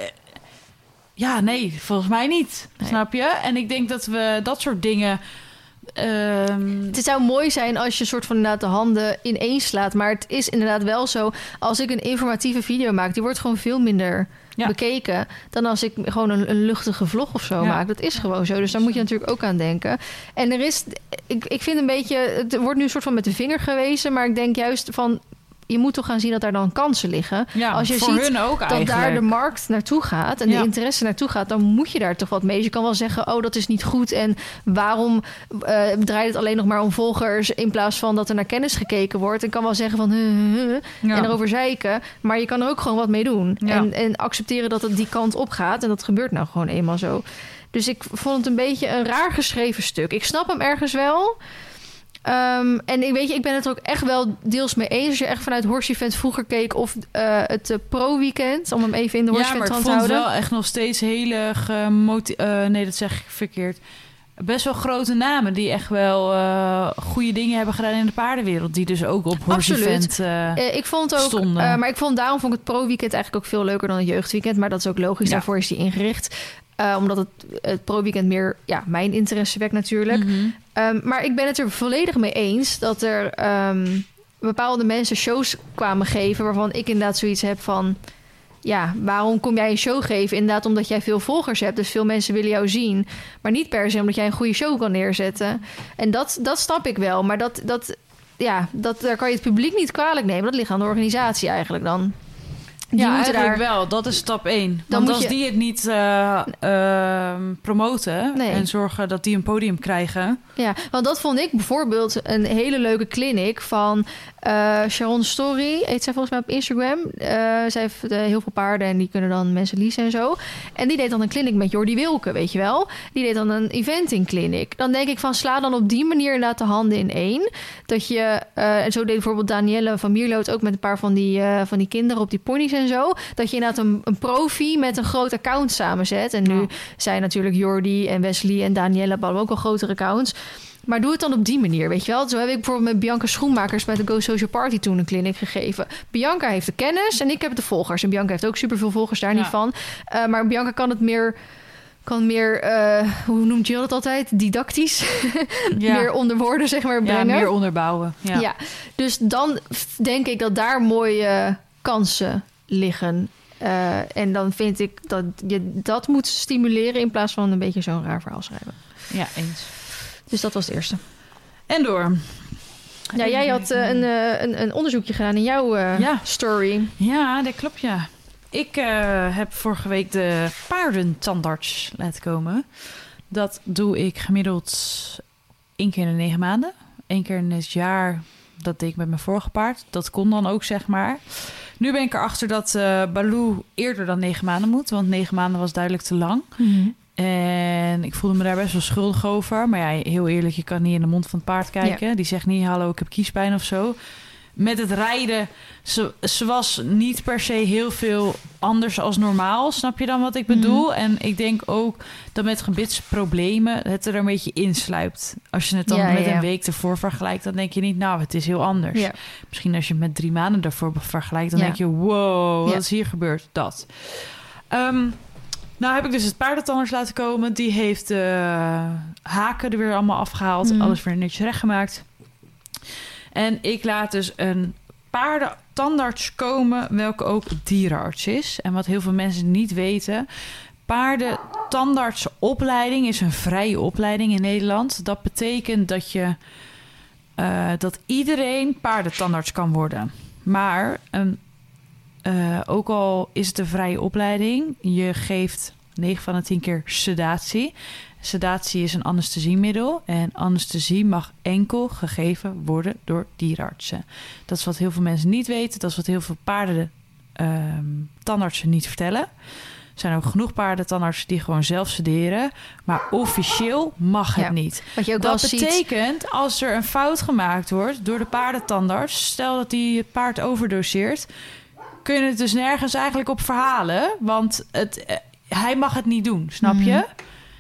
S2: ja, nee, volgens mij niet.
S1: Nee.
S2: Snap je? En ik denk dat we dat soort dingen. Ehm,
S1: Het zou mooi zijn als je soort van inderdaad de handen ineens slaat. Maar het is inderdaad wel zo. Als ik een informatieve video maak, die wordt gewoon veel minder
S2: Ja.
S1: bekeken. Dan als ik gewoon een, een luchtige vlog of zo
S2: Ja.
S1: maak. Dat is gewoon zo. Dus daar moet je natuurlijk ook aan denken. En er is, ik, ik vind een beetje, het wordt nu een soort van met de vinger gewezen. Maar ik denk juist van, je moet toch gaan zien dat daar dan kansen liggen.
S2: ja,
S1: als je
S2: voor
S1: ziet
S2: hun ook
S1: dat
S2: eigenlijk.
S1: daar de markt naartoe gaat en
S2: Ja.
S1: de interesse naartoe gaat, dan moet je daar toch wat mee. Dus je kan wel zeggen, oh, dat is niet goed. En waarom eh, draait het alleen nog maar om volgers in plaats van dat er naar kennis gekeken wordt? Ik kan wel zeggen van, huh, huh, huh,
S2: Ja.
S1: en erover zeiken. Maar je kan er ook gewoon wat mee doen. En, en accepteren dat het die kant op gaat. En dat gebeurt nou gewoon eenmaal zo. Dus ik vond het een beetje een raar geschreven stuk. Ik snap hem ergens wel. Ehm, en ik weet je, ik ben het er ook echt wel deels mee eens. Als je echt vanuit Horse Event vroeger keek of eh, het eh, pro-weekend, om hem even in de Horse
S2: ja, maar
S1: Event
S2: ik
S1: te
S2: vond het
S1: houden.
S2: wel echt nog steeds hele gemoti- eh, nee, dat zeg ik verkeerd. Best wel grote namen die echt wel goede dingen hebben gedaan in de paardenwereld. Die dus ook op Horse
S1: Absoluut.
S2: Event...
S1: ik vond ook,
S2: stonden.
S1: maar ik vond daarom vond ik het pro-weekend eigenlijk ook veel leuker dan het jeugdweekend. Maar dat is ook logisch,
S2: Ja.
S1: daarvoor is die ingericht. Eh, omdat het, het pro-weekend meer ja, mijn interesse wekt natuurlijk.
S2: mhm.
S1: Ehm, maar ik ben het er volledig mee eens dat er ehm, bepaalde mensen shows kwamen geven waarvan ik inderdaad zoiets heb van. Ja, waarom kom jij een show geven? Inderdaad, omdat jij veel volgers hebt. Dus veel mensen willen jou zien. Maar niet per se omdat jij een goede show kan neerzetten. En dat, dat snap ik wel. Maar dat, dat, ja, dat, daar kan je het publiek niet kwalijk nemen. Dat ligt aan de organisatie eigenlijk dan. Die
S2: ja,
S1: moeten
S2: eigenlijk
S1: daar...
S2: wel. Dat is stap 1.
S1: Dan
S2: Want
S1: moet
S2: als
S1: je-
S2: die het niet eh, ehm, promoten
S1: Nee.
S2: en zorgen dat die een podium krijgen.
S1: Ja, want dat vond ik bijvoorbeeld een hele leuke clinic van eh, Sharon Story. Heet zij volgens mij op Instagram. Eh, zij heeft heel veel paarden en die kunnen dan mensen leasen en zo. En die deed dan een clinic met Jordi Wilke, weet je wel. Die deed dan een eventing clinic. Dan denk ik van sla dan op die manier inderdaad de handen in één. Dat je, en zo deed bijvoorbeeld Danielle van Mierlo het ook met een paar van die, van die kinderen op die ponies en zo. Dat je inderdaad een, een profi met een groot account samenzet. En nu
S2: Ja.
S1: zijn natuurlijk Jordi en Wesley en Danielle hebben ook al grotere accounts. Maar doe het dan op die manier, weet je wel. Zo heb ik bijvoorbeeld met Bianca Schoenmakers bij de Go Social Party toen een clinic gegeven. Bianca heeft de kennis en ik heb de volgers. En Bianca heeft ook superveel volgers, daar
S2: Ja.
S1: niet van. Eh, maar Bianca kan het meer, kan meer eh, hoe noemt je dat altijd? Didactisch. meer onder woorden, zeg maar,
S2: ja,
S1: brengen.
S2: meer onderbouwen. Ja.
S1: Ja. dus dan denk ik dat daar mooie kansen liggen. Eh, en dan vind ik dat je dat moet stimuleren in plaats van een beetje zo'n raar verhaal schrijven.
S2: ja, eens.
S1: Dus dat was het eerste.
S2: En door.
S1: Ja, jij had eh, een, eh, een, een onderzoekje gedaan in jouw
S2: Ja.
S1: story.
S2: Ja, dat klopt, ja. Ik heb vorige week de paardentandarts laten komen. Dat doe ik gemiddeld één keer in de negen maanden. Eén keer in het jaar, dat deed ik met mijn vorige paard. Dat kon dan ook, zeg maar. Nu ben ik erachter dat eh Baloo eerder dan negen maanden moet. Want negen maanden was duidelijk te lang. En ik voelde me daar best wel schuldig over. Maar ja, heel eerlijk, je kan niet in de mond van het paard kijken. Die zegt niet, hallo, ik heb kiespijn of zo. Met het rijden, ze, ze was niet per se heel veel anders als normaal. Snap je dan wat ik bedoel? En ik denk ook dat met gebitsproblemen het er een beetje insluipt. Als je het dan
S1: Ja,
S2: met
S1: ja.
S2: een week ervoor vergelijkt, dan denk je niet, nou, het is heel anders.
S1: Ja.
S2: Misschien als je het met drie maanden ervoor vergelijkt, dan denk je, wow, wat is hier gebeurd? Dat. Ehm, nou heb ik dus het paardentandarts laten komen. Die heeft de haken er weer allemaal afgehaald.
S1: Mhm.
S2: Alles weer netjes rechtgemaakt. En ik laat dus een paardentandarts komen, welke ook dierenarts is. En wat heel veel mensen niet weten... Paardentandartsopleiding is een vrije opleiding in Nederland. Dat betekent dat je... eh, dat iedereen paardentandarts kan worden. Maar eh, ook al is het een vrije opleiding, je geeft 9 van de 10 keer sedatie. Sedatie is een anesthesiemiddel en anesthesie mag enkel gegeven worden door dierenartsen. Dat is wat heel veel mensen niet weten, dat is wat heel veel paarden ehm, tandartsen niet vertellen. Er zijn ook genoeg paardentandartsen die gewoon zelf sederen, maar officieel mag het
S1: Ja.
S2: niet.
S1: Wat je ook wel
S2: Dat
S1: ziet.
S2: betekent, als er een fout gemaakt wordt door de paardentandarts... stel dat die het paard overdoseert... kun je het dus nergens eigenlijk op verhalen. Want het, eh, hij mag het niet doen, snap je?
S1: Mhm.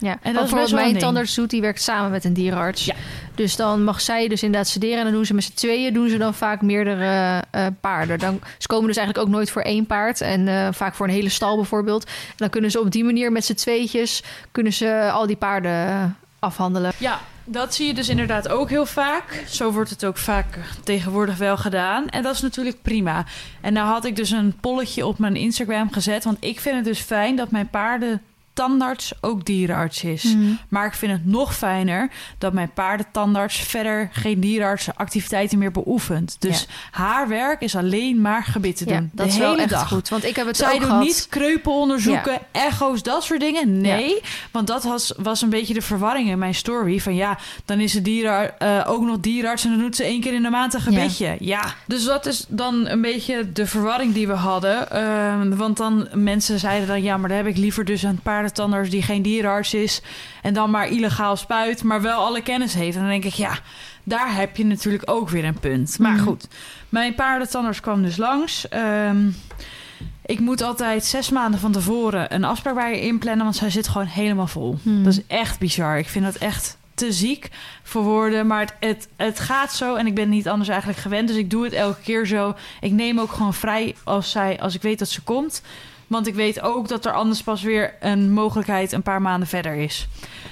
S1: Ja,
S2: En dat is
S1: mijn tandarts doet, die werkt samen met een dierenarts.
S2: Ja.
S1: Dus dan mag zij dus inderdaad sederen. En dan doen ze met z'n tweeën doen ze dan vaak meerdere eh, paarden. Dan, ze komen dus eigenlijk ook nooit voor één paard. En eh, vaak voor een hele stal bijvoorbeeld. En dan kunnen ze op die manier met z'n tweetjes... kunnen ze al die paarden eh, afhandelen.
S2: Ja, dat zie je dus inderdaad ook heel vaak. Zo wordt het ook vaak tegenwoordig wel gedaan. En dat is natuurlijk prima. En nou had ik dus een polletje op mijn Instagram gezet. Want ik vind het dus fijn dat mijn paarden tandarts ook dierenarts is.
S1: Mhm.
S2: Maar ik vind het nog fijner dat mijn paardentandarts verder geen dierenartsenactiviteiten meer beoefent. Dus haar werk is alleen maar gebitten doen.
S1: Ja, dat
S2: de
S1: is
S2: hele
S1: wel echt
S2: dag.
S1: goed. Want ik heb het
S2: Zij
S1: ook
S2: doet
S1: gehad.
S2: niet kreupelonderzoeken, echo's, dat soort dingen. Nee, want dat was, was een beetje de verwarring in mijn story. Van ja, dan is ze dieren, eh, ook nog dierenarts en dan doet ze één keer in de maand een gebitje. Ja. dus dat is dan een beetje de verwarring die we hadden. Ehm, want dan mensen zeiden dan ja, maar dan heb ik liever dus een paardentandarts die geen dierenarts is en dan maar illegaal spuit, maar wel alle kennis heeft. En dan denk ik ja, daar heb je natuurlijk ook weer een punt. Maar
S1: Mhm.
S2: goed, mijn paardentandarts kwam dus langs. Ehm, ik moet altijd zes maanden van tevoren een afspraak bij je inplannen, want zij zit gewoon helemaal vol.
S1: Hmm.
S2: Dat is echt bizar. Ik vind dat echt te ziek voor woorden, maar het, het, het gaat zo en ik ben niet anders eigenlijk gewend, dus ik doe het elke keer zo. Ik neem ook gewoon vrij als, zij, als ik weet dat ze komt, want ik weet ook dat er anders pas weer een mogelijkheid een paar maanden verder is.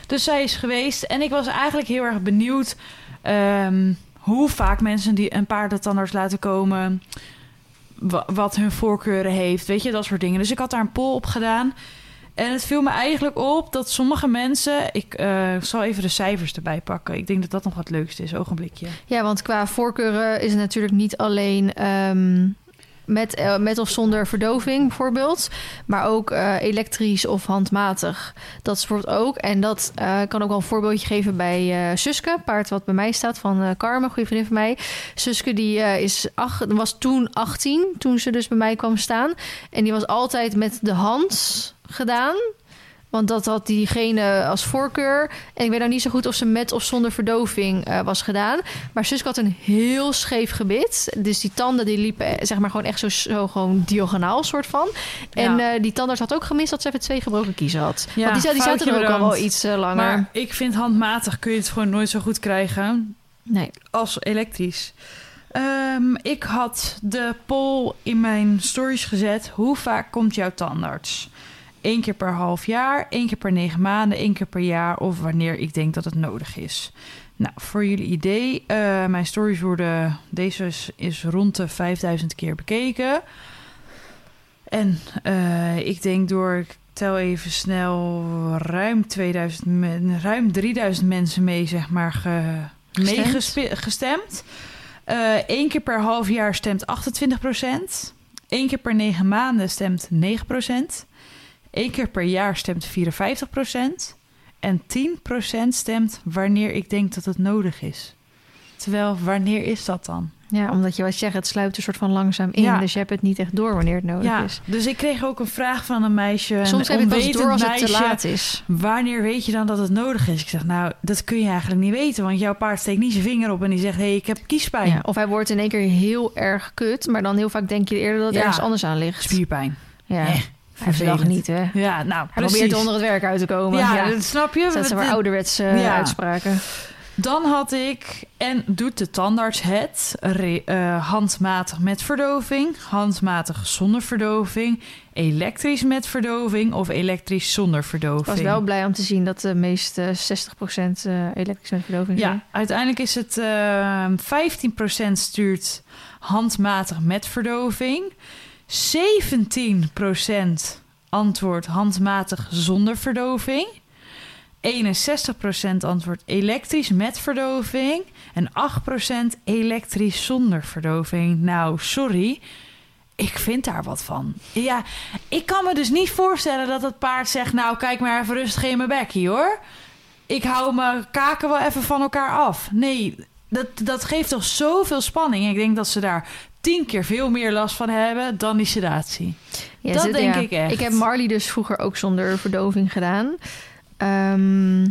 S2: Dus zij is geweest en ik was eigenlijk heel erg benieuwd ehm, hoe vaak mensen die een paardentandarts laten komen, wa- wat hun voorkeuren heeft, weet je, dat soort dingen. Dus ik had daar een poll op gedaan. En het viel me eigenlijk op dat sommige mensen... Ik eh, zal even de cijfers erbij pakken. Ik denk dat dat nog wat leukste is. Ogenblikje.
S1: Ja, want qua voorkeuren is het natuurlijk niet alleen... ehm, met, eh, met of zonder verdoving bijvoorbeeld. Maar ook eh, elektrisch of handmatig. Dat is ook. En dat eh, kan ook wel een voorbeeldje geven bij Suske. Paard wat bij mij staat van Carmen, goede vriendin van mij. Suske die is ach, was toen 18, toen ze dus bij mij kwam staan. En die was altijd met de hand gedaan. Want dat had diegene als voorkeur. En ik weet nou niet zo goed of ze met of zonder verdoving eh, was gedaan. Maar Suske had een heel scheef gebit. Dus die tanden die liepen eh, zeg maar gewoon echt zo, zo gewoon diagonaal soort van. En
S2: Ja.
S1: eh, die tandarts had ook gemist dat ze even twee gebroken kiezen had.
S2: Ja,
S1: Want die, die zaten er ook al wel iets langer.
S2: Maar ik vind handmatig kun je het gewoon nooit zo goed krijgen
S1: nee.
S2: als elektrisch. Ehm, ik had de poll in mijn stories gezet. Hoe vaak komt jouw tandarts? Eén keer per half jaar, één keer per negen maanden, één keer per jaar of wanneer ik denk dat het nodig is. Nou, voor jullie idee, eh, mijn stories worden, deze is, is rond de 5000 keer bekeken. En eh, ik denk door, ik tel even snel, ruim, 2000, men- ruim 3000 mensen mee, zeg maar, ge,
S1: Gestemd?
S2: Eén keer per half jaar stemt 28% Eén keer per negen maanden stemt 9 Eén keer per jaar stemt 54% En 10% stemt wanneer ik denk dat het nodig is. Terwijl, wanneer is dat dan?
S1: Ja, omdat je wat zegt, het sluipt een soort van langzaam in.
S2: Ja.
S1: Dus je hebt het niet echt door wanneer het nodig
S2: ja,
S1: is.
S2: dus ik kreeg ook een vraag van een meisje.
S1: Soms
S2: een
S1: heb het pas door als het te laat is.
S2: Wanneer weet je dan dat het nodig is? Ik zeg, nou, dat kun je eigenlijk niet weten. Want jouw paard steekt niet zijn vinger op en die zegt... hé, hey, ik heb kiespijn.
S1: Ja, of hij wordt in één keer heel erg kut. Maar dan heel vaak denk je eerder dat het ergens anders aan ligt.
S2: Spierpijn.
S1: Ja,
S2: Eh,
S1: hij heeft de dag
S2: vervelend.
S1: niet, hè.
S2: Ja, nou,
S1: probeert onder het werk uit te komen.
S2: Ja,
S1: Ja,
S2: dat snap je.
S1: dat zijn maar
S2: De-
S1: ouderwetse eh,
S2: Ja.
S1: uitspraken.
S2: Dan had ik, en doet de tandarts het, re- eh, handmatig met verdoving, handmatig zonder verdoving, elektrisch met verdoving of elektrisch zonder
S1: Ik
S2: verdoving.
S1: was wel blij om te zien dat de meeste 60% eh elektrisch met verdoving zijn.
S2: Ja, uiteindelijk is het eh 15% stuurt handmatig met verdoving. 17% antwoordt handmatig zonder verdoving. 61% antwoordt elektrisch met verdoving. En 8% elektrisch zonder verdoving. Nou, sorry. Ik vind daar wat van. Ja, ik kan me dus niet voorstellen dat het paard zegt... nou, kijk maar even rustig in mijn bekkie, hoor ik hou mijn kaken wel even van elkaar af. Nee, dat, dat geeft toch zoveel spanning. Ik denk dat ze daar tien keer veel meer last van hebben dan die sedatie.
S1: Ja,
S2: Dat
S1: zit-
S2: denk
S1: ja.
S2: ik echt.
S1: Ik heb Marley dus vroeger ook zonder verdoving gedaan. Ehm,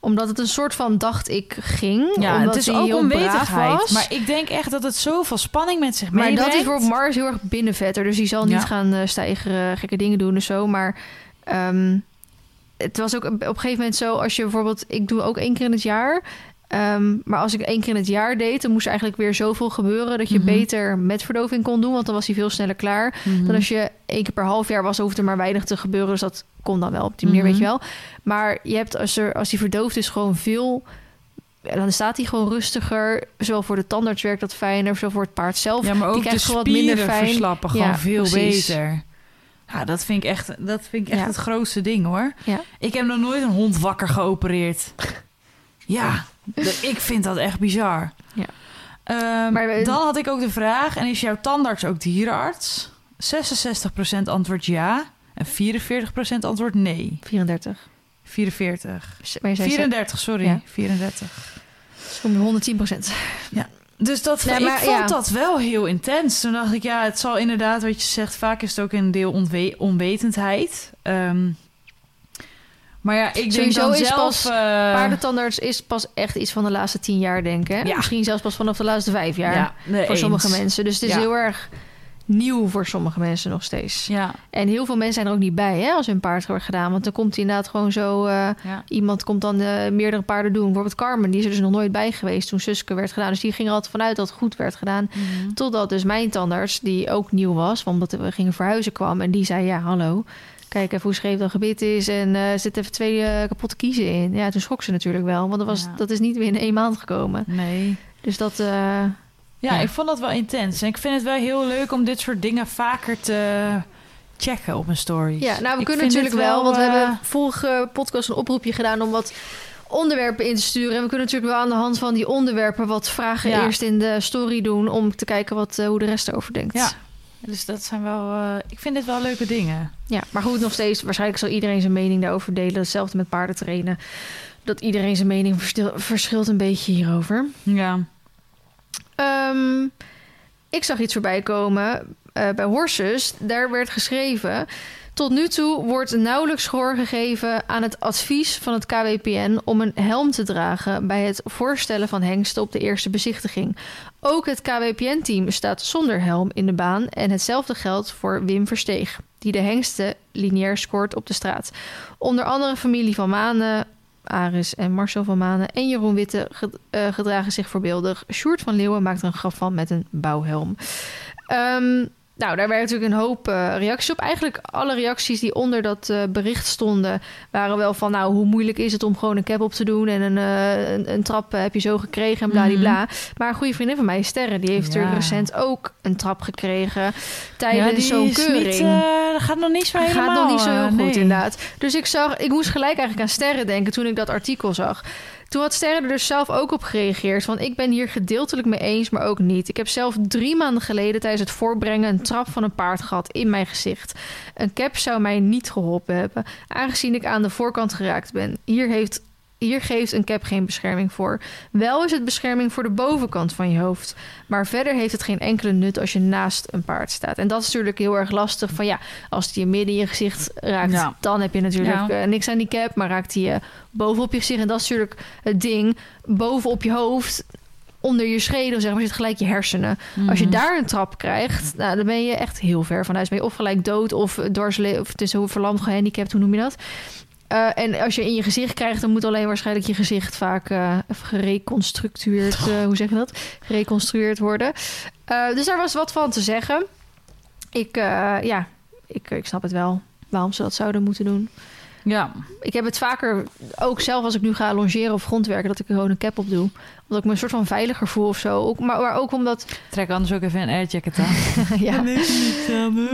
S1: omdat het een soort van dacht ik ging.
S2: Ja,
S1: omdat
S2: het is
S1: hij
S2: ook onwetendheid.
S1: was.
S2: Maar ik denk echt dat het zoveel spanning met zich
S1: Maar
S2: meebrengt.
S1: dat is bijvoorbeeld Mars heel erg binnenvetter. Dus die zal niet
S2: Ja.
S1: gaan eh, stijgeren, gekke dingen doen en zo. Maar ehm, het was ook op een gegeven moment zo... als je bijvoorbeeld... Ik doe ook één keer in het jaar... Ehm, maar als ik één keer in het jaar deed... dan moest er eigenlijk weer zoveel gebeuren... dat je
S2: Mhm.
S1: beter met verdoving kon doen. Want dan was hij veel sneller klaar.
S2: Mhm.
S1: Dan als je één keer per half jaar was... hoefde er maar weinig te gebeuren. Dus dat kon dan wel op die manier,
S2: Mhm.
S1: weet je wel. Maar je hebt als, er, als die verdoofd is gewoon veel... Dan staat hij gewoon rustiger. Zowel voor de tandarts werkt dat fijner. Zowel voor het paard zelf.
S2: ja, maar ook
S1: die
S2: de
S1: gewoon wat minder
S2: spieren
S1: fijn.
S2: verslappen gewoon
S1: Ja,
S2: veel
S1: precies.
S2: beter. Ja, dat vind ik echt, dat vind ik echt
S1: Ja.
S2: het grootste ding, hoor.
S1: Ja.
S2: Ik heb nog nooit een hond wakker geopereerd. Ja, ik vind dat echt bizar.
S1: Ja.
S2: Ehm,
S1: Maar we-
S2: dan had ik ook de vraag, en is jouw tandarts ook dierenarts? 66% antwoordt ja en 44% antwoordt nee.
S1: 34.
S2: 44.
S1: Maar je zei
S2: 34, sorry.
S1: Ja.
S2: 34.
S1: Om 110 procent.
S2: Dus dat,
S1: Nee,
S2: ik
S1: maar
S2: vond
S1: ja.
S2: dat wel heel intens. Toen dacht ik, ja, het zal inderdaad, wat je zegt, vaak is het ook een deel onwe- onwetendheid. Ehm, maar ja, ik denk
S1: Sowieso
S2: dan
S1: is
S2: zelf...
S1: pas
S2: eh,
S1: Paardentandarts is pas echt iets van de laatste 10 jaar, denk ik.
S2: Ja.
S1: Misschien zelfs pas vanaf de laatste vijf jaar.
S2: ja, nee,
S1: voor sommige mensen. Dus het is
S2: Ja.
S1: heel erg nieuw voor sommige mensen nog steeds.
S2: Ja,
S1: En heel veel mensen zijn er ook niet bij hè, als hun paard wordt gedaan. Want dan komt inderdaad gewoon zo... eh, iemand komt dan eh, meerdere paarden doen. Bijvoorbeeld Carmen, die is er dus nog nooit bij geweest toen Suske werd gedaan. Dus die ging er altijd vanuit dat het goed werd gedaan.
S2: Mhm.
S1: Totdat dus mijn tandarts, die ook nieuw was, omdat we gingen verhuizen, kwam. En die zei, ja, hallo, kijk even hoe scheef dat gebit is. En eh er zitten even twee eh, kapotte kiezen in. Ja, toen schrok ze natuurlijk wel, want dat, was,
S2: Ja.
S1: dat is niet binnen één maand gekomen.
S2: Nee.
S1: Dus dat, eh,
S2: Ja,
S1: Ja.
S2: ik vond dat wel intens. En ik vind het wel heel leuk om dit soort dingen vaker te checken op een story.
S1: ja, nou, we
S2: Ik
S1: kunnen natuurlijk
S2: dit
S1: wel, want we
S2: eh,
S1: hebben vorige podcast een oproepje gedaan om wat onderwerpen in te sturen. En we kunnen natuurlijk wel aan de hand van die onderwerpen wat vragen
S2: Ja.
S1: eerst in de story doen om te kijken wat, eh, hoe de rest erover denkt.
S2: Ja. Dus dat zijn wel... eh, ik vind dit wel leuke dingen.
S1: Ja, maar goed, nog steeds. Waarschijnlijk zal iedereen zijn mening daarover delen. Hetzelfde met paarden trainen. Dat iedereen zijn mening verschilt een beetje hierover.
S2: Ja.
S1: Ehm, ik zag iets voorbij komen eh, bij Horses. Daar werd geschreven... Tot nu toe wordt nauwelijks gehoor gegeven aan het advies van het KWPN om een helm te dragen bij het voorstellen van hengsten op de eerste bezichtiging. Ook het KWPN-team staat zonder helm in de baan en hetzelfde geldt voor Wim Versteeg, die de hengsten lineair scoort op de straat. Onder andere familie van Manen, Aris en Marcel van Manen en Jeroen Witte eh, gedragen zich voorbeeldig. Sjoerd van Leeuwen maakt er een graf van met een bouwhelm. Ehm, nou, daar werd natuurlijk een hoop eh, reacties op. Eigenlijk alle reacties die onder dat eh, bericht stonden... waren wel van, nou, hoe moeilijk is het om gewoon een cap op te doen... en een, eh, een, een trap heb je zo gekregen en bladibla. Maar een goede vriendin van mij, Sterre... die heeft
S2: Ja.
S1: er recent ook een trap gekregen tijdens
S2: die
S1: zo'n keuring.
S2: Niet, dat gaat nog niet zo helemaal.
S1: gaat nog niet zo heel goed,
S2: nee.
S1: inderdaad. Dus ik zag, ik moest gelijk eigenlijk aan Sterren denken toen ik dat artikel zag. Toen had Sterren er dus zelf ook op gereageerd. Van ik ben hier gedeeltelijk mee eens, maar ook niet. Ik heb zelf drie maanden geleden tijdens het voorbrengen een trap van een paard gehad in mijn gezicht. Een cap zou mij niet geholpen hebben, aangezien ik aan de voorkant geraakt ben. Hier heeft. Hier geeft een cap geen bescherming voor. Wel is het bescherming voor de bovenkant van je hoofd. Maar verder heeft het geen enkele nut als je naast een paard staat. En dat is natuurlijk heel erg lastig. Van ja, als die je midden in je gezicht raakt,
S2: Ja.
S1: dan heb je natuurlijk
S2: Ja.
S1: eh, niks aan die cap. Maar raakt die je bovenop je gezicht. En dat is natuurlijk het ding. Bovenop je hoofd, onder je schedel, zeg maar, zit gelijk je hersenen. Als je
S2: Mhm.
S1: daar een trap krijgt, nou, dan ben je echt heel ver van huis. Ben je of gelijk dood of dwarsle of is hoe verlamd, gehandicapt, hoe noem je dat? Eh, en als je in je gezicht krijgt, dan moet alleen waarschijnlijk je gezicht vaak eh even gereconstrueerd, eh, hoe zeg je dat? Gereconstrueerd worden. Eh, dus daar was wat van te zeggen. Ik, eh, ja, ik, ik snap het wel waarom ze dat zouden moeten doen.
S2: Ja.
S1: Ik heb het vaker, ook zelf als ik nu ga longeren of grondwerken, dat ik er gewoon een cap op doe. Omdat ik me een soort van veiliger voel of zo. Ook, maar, maar ook omdat,
S2: Trek anders ook even een airjacket aan.
S1: ja,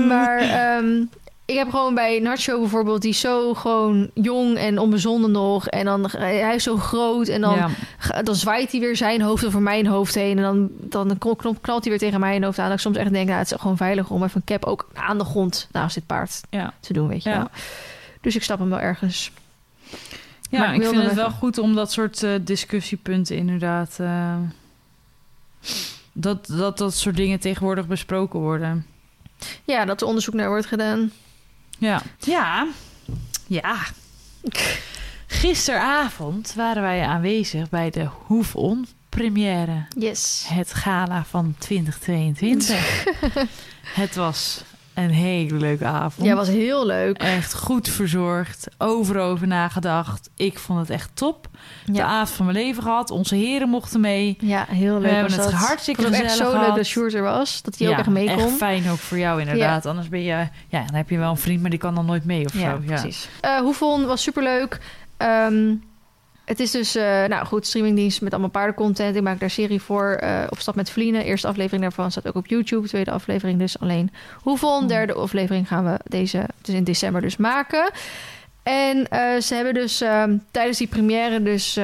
S1: maar ehm, ik heb gewoon bij Nacho bijvoorbeeld, die is zo gewoon jong en onbezonnen nog. En dan, hij is zo groot en dan,
S2: ja.
S1: dan zwaait hij weer zijn hoofd over mijn hoofd heen. En dan, dan knalt hij weer tegen mijn hoofd aan. Dat ik soms echt denk, nou, het is gewoon veiliger om even een cap ook aan de grond naast dit paard
S2: Ja.
S1: te doen, weet je
S2: Ja.
S1: wel. Dus ik stap hem wel ergens.
S2: Ja,
S1: Maar ik
S2: vind het
S1: even-
S2: wel goed om dat soort eh, discussiepunten inderdaad... eh, dat, dat dat soort dingen tegenwoordig besproken worden.
S1: Ja, dat er onderzoek naar wordt gedaan.
S2: Ja. Ja. Ja. Gisteravond waren wij aanwezig bij de Hoefon première.
S1: Yes.
S2: Het gala van 2022. het was een hele leuke avond.
S1: Ja, was heel leuk.
S2: Echt goed verzorgd, overal over nagedacht. Ik vond het echt top. De avond van mijn leven gehad. Onze heren mochten mee.
S1: ja heel leuk
S2: We hebben
S1: was
S2: het
S1: dat.
S2: hartstikke
S1: Ik vond het echt
S2: gezellig
S1: zo leuk dat Sjoerd er was. Dat hij ook echt mee kon.
S2: Echt fijn ook voor jou inderdaad. Anders ben je, ja, dan heb je wel een vriend, maar die kan dan nooit mee of
S1: ja,
S2: zo. Ja,
S1: precies. Eh Hoefon was superleuk. Ehm het is dus, eh, nou goed, streamingdienst met allemaal paardencontent. Ik maak daar serie voor. eh, op stap met Vlienen. Eerste aflevering daarvan staat ook op YouTube. Tweede aflevering dus alleen Hoefon.
S2: Hmm.
S1: Derde aflevering gaan we deze, dus in december dus maken. En eh, ze hebben dus ehm, tijdens die première dus...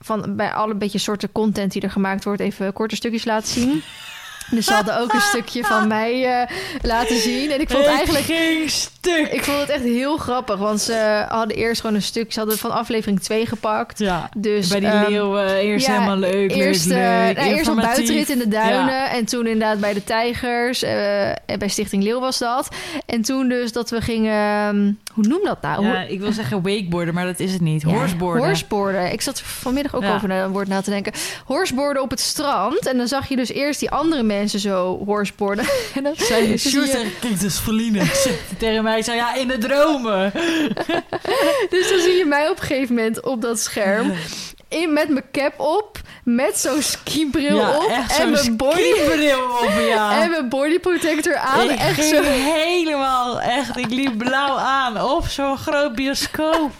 S1: van bij alle beetje soorten content die er gemaakt wordt, even korte stukjes laten zien. Dus ze hadden ook een stukje van mij eh, laten zien. En ik vond het eigenlijk
S2: geen stuk.
S1: ik vond het echt heel grappig, want ze hadden eerst gewoon een stuk... Ze hadden van aflevering 2 gepakt.
S2: Ja,
S1: Dus,
S2: bij die
S1: ehm,
S2: leeuw eh, eerst
S1: ja,
S2: helemaal leuk,
S1: Eerst,
S2: leuk,
S1: eh,
S2: leuk,
S1: nou, eerst een buitenrit in de duinen.
S2: Ja.
S1: En toen inderdaad bij de tijgers. eh, en bij Stichting Leeuw was dat. En toen dus dat we gingen... ehm, hoe noem dat nou?
S2: Ja, ik wil zeggen wakeboarden, maar dat is het niet. Horseboarden.
S1: Horseboarden. Ik zat vanmiddag ook over een woord na te denken. Horseboarden op het strand. En dan zag je dus eerst die andere mensen zo horseboarden. en dan
S2: Zei
S1: zie
S2: Sjoerd
S1: je-
S2: tegen, kijk, dat is Verline. Zegt hij tegen mij, zei, ja, in de dromen.
S1: Dus dan zie je mij op een gegeven moment op dat scherm. In, met mijn cap op. Met zo'n skibril
S2: Ja,
S1: op. en mijn body,
S2: op, ja.
S1: en mijn body protector aan.
S2: ik
S1: echt
S2: ging
S1: zo.
S2: helemaal, echt, ik liep blauw aan op zo'n groot bioscoop.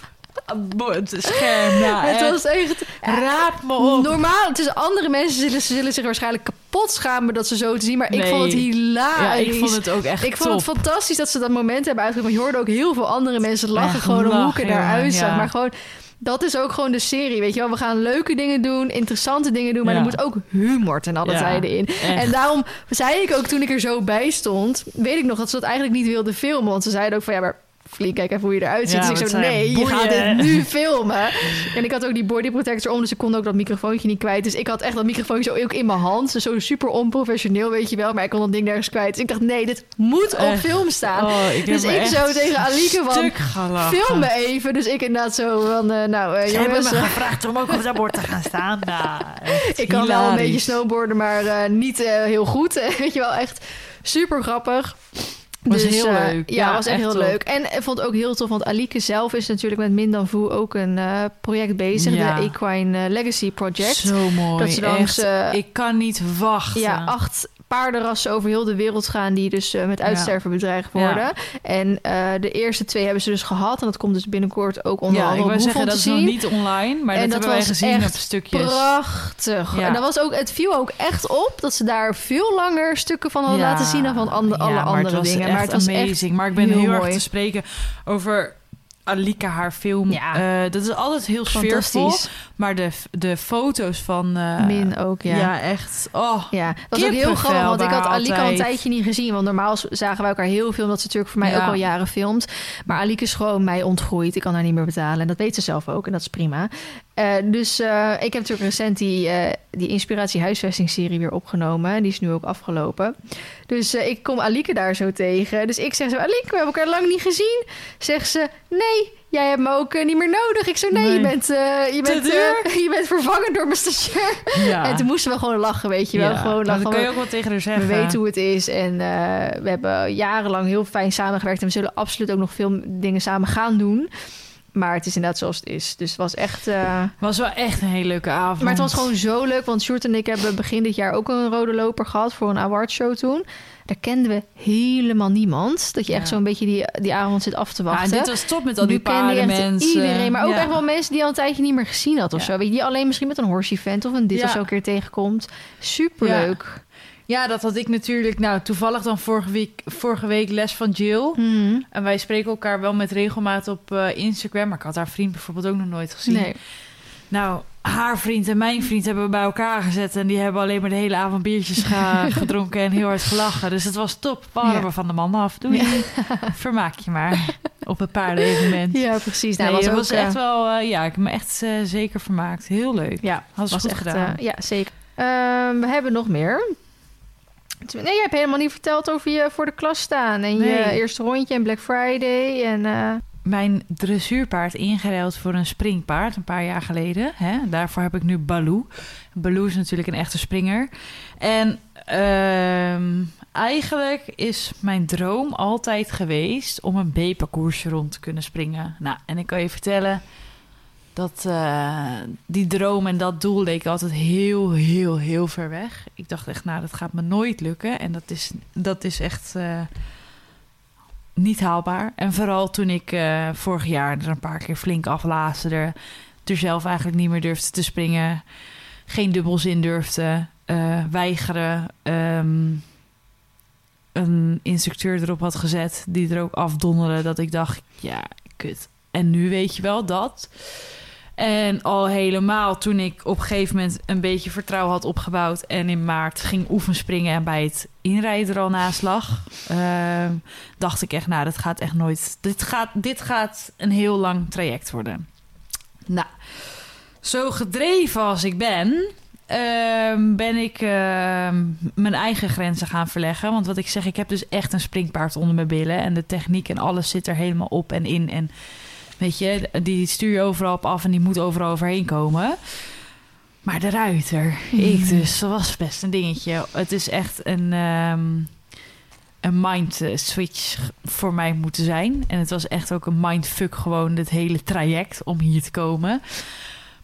S2: Het Scherm, ja,
S1: Het
S2: echt.
S1: was echt...
S2: Raap me op.
S1: Normaal, tussen andere mensen zullen, zullen zich waarschijnlijk kapot schamen dat ze zo te zien. Maar ik
S2: Nee.
S1: vond het hilarisch.
S2: Ja, ik vond het ook echt
S1: Ik vond
S2: top.
S1: het fantastisch dat ze dat moment hebben uitgevoerd. Maar je hoorde ook heel veel andere mensen lachen.
S2: Echt
S1: gewoon hoe ik er
S2: ja,
S1: zag. Maar gewoon dat is ook gewoon de serie, weet je wel. We gaan leuke dingen doen, interessante dingen doen... maar
S2: Ja.
S1: er moet ook humor ten alle
S2: Ja,
S1: tijden in.
S2: echt.
S1: En daarom zei ik ook toen ik er zo bij stond... weet ik nog dat ze dat eigenlijk niet wilden filmen. Want ze zeiden ook van, ja, maar... Flink, kijk even hoe je eruit ziet.
S2: Ja,
S1: dus ik zo, nee, je gaat dit nu filmen. En ik had ook die body protector om, dus ik kon ook dat microfoontje niet kwijt. Dus ik had echt dat microfoontje ook in mijn hand. Dus zo super onprofessioneel, weet je wel. Maar ik kon dat ding nergens kwijt. Dus ik dacht, nee, dit moet op
S2: Echt.
S1: film staan.
S2: Oh, ik
S1: dus ik zo tegen Alieke van, film me even. Dus ik inderdaad zo van, eh, nou eh,
S2: Ze hebben me
S1: eh,
S2: gevraagd om ook op dat bord te gaan staan. Nou,
S1: ik kan wel een beetje snowboarden, maar eh, niet eh, heel goed. weet je wel, echt super grappig.
S2: Was heel
S1: eh,
S2: leuk.
S1: Ja,
S2: Ja,
S1: was echt,
S2: echt
S1: heel leuk. En ik vond het ook heel tof, want Alieke zelf is natuurlijk met Min Dan Vu ook een eh, project bezig.
S2: Ja.
S1: De Equine eh, Legacy Project.
S2: Zo mooi.
S1: Dat ze dan
S2: echt.
S1: ze-
S2: Ik kan niet wachten.
S1: Ja, acht paardenrassen over heel de wereld gaan die dus eh, met
S2: Ja.
S1: uitsterven bedreigd worden. En eh, de eerste twee hebben ze dus gehad. En dat komt dus binnenkort ook onder
S2: ja, ik
S1: andere op
S2: zeggen, dat is nog niet online, maar
S1: En
S2: dat,
S1: dat
S2: hebben wij gezien op stukjes.
S1: Prachtig.
S2: Ja.
S1: En dat was ook, het viel ook echt op dat ze daar veel langer stukken van hadden laten zien dan van alle andere dingen. Maar het was
S2: amazing.
S1: echt
S2: maar ik ben
S1: heel
S2: heel, erg
S1: mooi.
S2: te spreken over Alika, haar film.
S1: Ja.
S2: Eh, dat is altijd heel sfeervol.
S1: fantastisch.
S2: Maar de, de foto's van... eh,
S1: Min ook, ja.
S2: ja. echt. Oh,
S1: Ja, dat was ook heel grappig, want ik had Alike al een tijdje niet gezien. Want normaal zagen wij elkaar heel veel, omdat ze natuurlijk voor mij
S2: Ja.
S1: ook al jaren filmt. Maar Alike is gewoon mij ontgroeid. Ik kan haar niet meer betalen. En dat weet ze zelf ook, en dat is prima. Eh, dus eh, ik heb natuurlijk recent die, eh, die Inspiratie Huisvesting-serie weer opgenomen. Die is nu ook afgelopen. Dus ik kom Alike daar zo tegen. Dus ik zeg zo, Alike, we hebben elkaar lang niet gezien. Zegt ze, nee, jij hebt me ook niet meer nodig. Ik zo, nee, je bent, je, bent, je bent vervangen door mijn stagiair.
S2: ja.
S1: En toen moesten we gewoon lachen, weet je wel.
S2: Ja,
S1: Gewoon
S2: nou,
S1: lachen.
S2: dan kan je ook wel tegen haar
S1: We
S2: zeggen.
S1: weten hoe het is en we hebben jarenlang heel fijn samengewerkt. En we zullen absoluut ook nog veel dingen samen gaan doen. Maar het is inderdaad zoals het is. Dus het was echt... eh,
S2: was wel echt een hele leuke avond.
S1: Maar het was gewoon zo leuk, want Sjoerd en ik hebben begin dit jaar ook een rode loper gehad voor een awardshow toen. Daar kenden we helemaal niemand. Dat je echt
S2: Ja.
S1: zo'n beetje die, die avond zit af te
S2: Ja,
S1: wachten.
S2: en dit was top met al die
S1: echt
S2: paardenmensen.
S1: iedereen, maar ook
S2: Ja.
S1: echt wel mensen die je al een tijdje niet meer gezien had of
S2: Ja.
S1: zo. Weet je, die alleen misschien met een horse event of een dit
S2: Ja.
S1: of zo keer tegenkomt. Superleuk.
S2: Ja, dat had ik natuurlijk. Nou, toevallig dan vorige week, vorige week les van Jill.
S1: Mhm.
S2: En wij spreken elkaar wel met regelmaat op eh, Instagram. Maar ik had haar vriend bijvoorbeeld ook nog nooit gezien.
S1: Nee.
S2: Nou, haar vriend en mijn vriend hebben we bij elkaar gezet. En die hebben alleen maar de hele avond biertjes gedronken en heel hard gelachen. Dus het was top.
S1: Ja.
S2: we van de man af. Doei. Vermaak je maar op het paardenevenement.
S1: Ja, precies. Nou,
S2: nee,
S1: was ook,
S2: was
S1: eh,
S2: echt wel... eh, ja, ik heb me echt eh, zeker vermaakt. Heel leuk.
S1: Ja, was
S2: goed
S1: echt,
S2: gedaan.
S1: eh, ja, zeker. Ehm, we hebben nog meer. Nee, je hebt helemaal niet verteld over je voor de klas staan. En je eerste rondje en Black Friday. En, eh,
S2: Mijn dressuurpaard ingeruild voor een springpaard een paar jaar geleden. Hè? Daarvoor heb ik nu Baloo. Baloo is natuurlijk een echte springer. En ehm, eigenlijk is mijn droom altijd geweest om een B-parcoursje rond te kunnen springen. Nou, en ik kan je vertellen dat eh, die droom en dat doel leek altijd heel, heel, heel ver weg. Ik dacht echt, nou, dat gaat me nooit lukken. En dat is, dat is echt eh, niet haalbaar. En vooral toen ik eh, vorig jaar er een paar keer flink aflaasde. Er zelf eigenlijk niet meer durfde te springen. Geen dubbels in durfde. weigeren. ehm, een instructeur erop had gezet die er ook afdonderde. Dat ik dacht, ja, kut. En nu weet je wel dat. En al helemaal toen ik op een gegeven moment een beetje vertrouwen had opgebouwd en in maart ging oefenspringen en bij het inrijden er al naast lag, ehm, dacht ik echt, nou, dat gaat echt nooit. Dit gaat, dit gaat een heel lang traject worden. Nou, zo gedreven als ik ben, ehm, ben ik ehm, mijn eigen grenzen gaan verleggen. Want wat ik zeg, ik heb dus echt een springpaard onder mijn billen en de techniek en alles zit er helemaal op en in en Weet je, die stuur je overal op af en die moet overal overheen komen. Maar de ruiter, ik dus, dat was best een dingetje. Het is echt een, ehm, een mind eh, switch voor mij moeten zijn. En het was echt ook een mindfuck gewoon, het hele traject om hier te komen.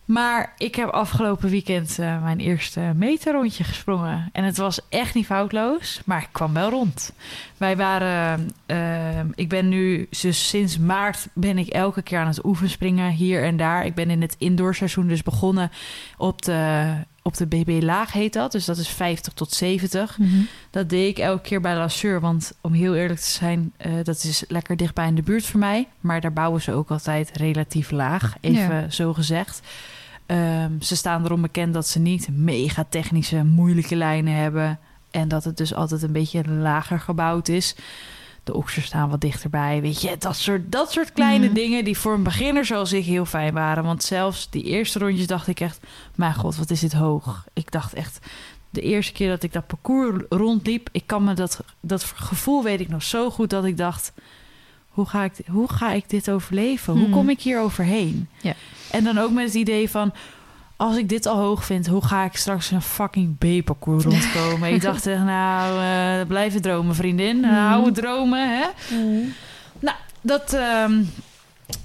S2: Maar ik heb afgelopen weekend eh, mijn eerste meterrondje gesprongen. En het was echt niet foutloos, maar ik kwam wel rond. Wij waren, eh, ik ben nu, dus sinds maart ben ik elke keer aan het oefenspringen hier en daar. Ik ben in het indoorseizoen dus begonnen op de op de BB laag heet dat. Dus dat is 50 tot 70.
S1: Mhm.
S2: Dat deed ik elke keer bij Lasseur. Want om heel eerlijk te zijn, eh, dat is lekker dichtbij in de buurt voor mij. Maar daar bouwen ze ook altijd relatief laag, even zo gezegd. Ehm, ze staan erom bekend dat ze niet mega technische, moeilijke lijnen hebben. En dat het dus altijd een beetje lager gebouwd is. De oksers staan wat dichterbij. Weet je, dat soort, dat soort kleine
S1: Mhm.
S2: dingen die voor een beginner zoals ik heel fijn waren. Want zelfs die eerste rondjes dacht ik echt... Mijn god, wat is dit hoog. Ik dacht echt... De eerste keer dat ik dat parcours rondliep... Ik kan me dat, dat gevoel weet ik nog zo goed dat ik dacht... Hoe ga ik, hoe ga ik dit overleven? Hoe
S1: Mhm.
S2: kom ik hier overheen?
S1: Ja.
S2: En dan ook met het idee van... Als ik dit al hoog vind, hoe ga ik straks een fucking B-parcours rondkomen? ik dacht echt, nou, eh blijven dromen, vriendin.
S1: Mhm.
S2: Hou het dromen, hè? Nou, dat ehm,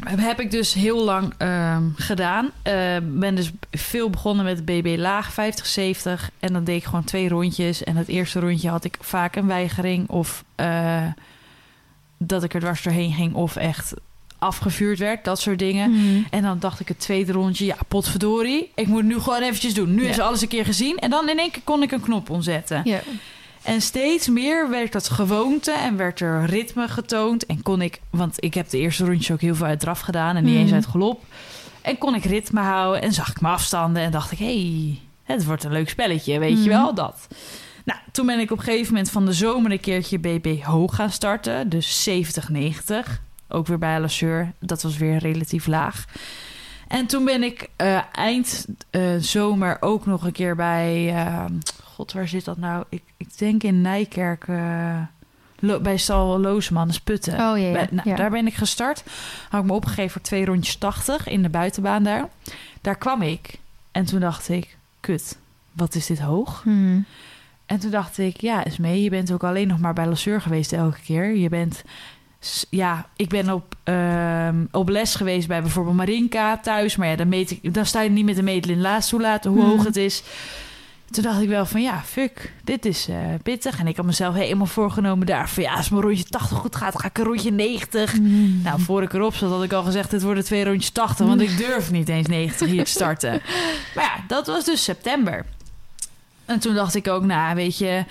S2: heb ik dus heel lang ehm, gedaan. Eh, ben dus veel begonnen met BB laag 50, 70. En dan deed ik gewoon twee rondjes. En het eerste rondje had ik vaak een weigering. Of eh, dat ik er dwars doorheen ging. Of echt afgevuurd werd. Dat soort dingen.
S1: Mhm.
S2: En dan dacht ik het tweede rondje, ja, potverdorie. Ik moet het nu gewoon eventjes doen. Nu
S1: Ja.
S2: is alles een keer gezien. En dan in één keer kon ik een knop omzetten.
S1: Ja.
S2: En steeds meer werd dat gewoonte en werd er ritme getoond. En kon ik, want ik heb de eerste rondjes ook heel veel uit draf gedaan en niet
S1: Mhm.
S2: eens uit galop. En kon ik ritme houden en zag ik mijn afstanden en dacht ik, hé, hey, het wordt een leuk spelletje, weet je
S1: Mhm.
S2: wel, dat. Nou, toen ben ik op een gegeven moment van de zomer een keertje BB hoog gaan starten. Dus 70, 90. Ook weer bij Lasseur. Dat was weer relatief laag. En toen ben ik eh, eind eh, zomer ook nog een keer bij... eh, God, waar zit dat nou? Ik, ik denk in Nijkerk... eh, bij Stal Loosman, Sputten.
S1: Oh ja, ja.
S2: Bij- nou,
S1: ja.
S2: Daar ben ik gestart. Had ik me opgegeven voor twee rondjes 80 in de buitenbaan daar. Daar kwam ik. En toen dacht ik, kut, wat is dit hoog?
S1: Mhm.
S2: En toen dacht ik, ja, Esmee, je bent ook alleen nog maar bij Lasseur geweest elke keer. Je bent, ja, ik ben op, ehm, op les geweest bij bijvoorbeeld Marinka thuis. Maar ja, dan, meet ik, dan sta je niet met de meter in laatst toelaten hoe
S1: Hmm.
S2: hoog het is. Toen dacht ik wel van, ja, fuck, dit is eh, pittig. En ik had mezelf helemaal voorgenomen daar van, ja, als mijn rondje 80 goed gaat, ga ik een rondje 90.
S1: Mhm.
S2: Nou, voor ik erop zat, had ik al gezegd: dit worden twee rondjes 80, want ik durf niet eens 90 hier te starten. Maar ja, dat was dus september. En toen dacht ik ook, nou, weet je,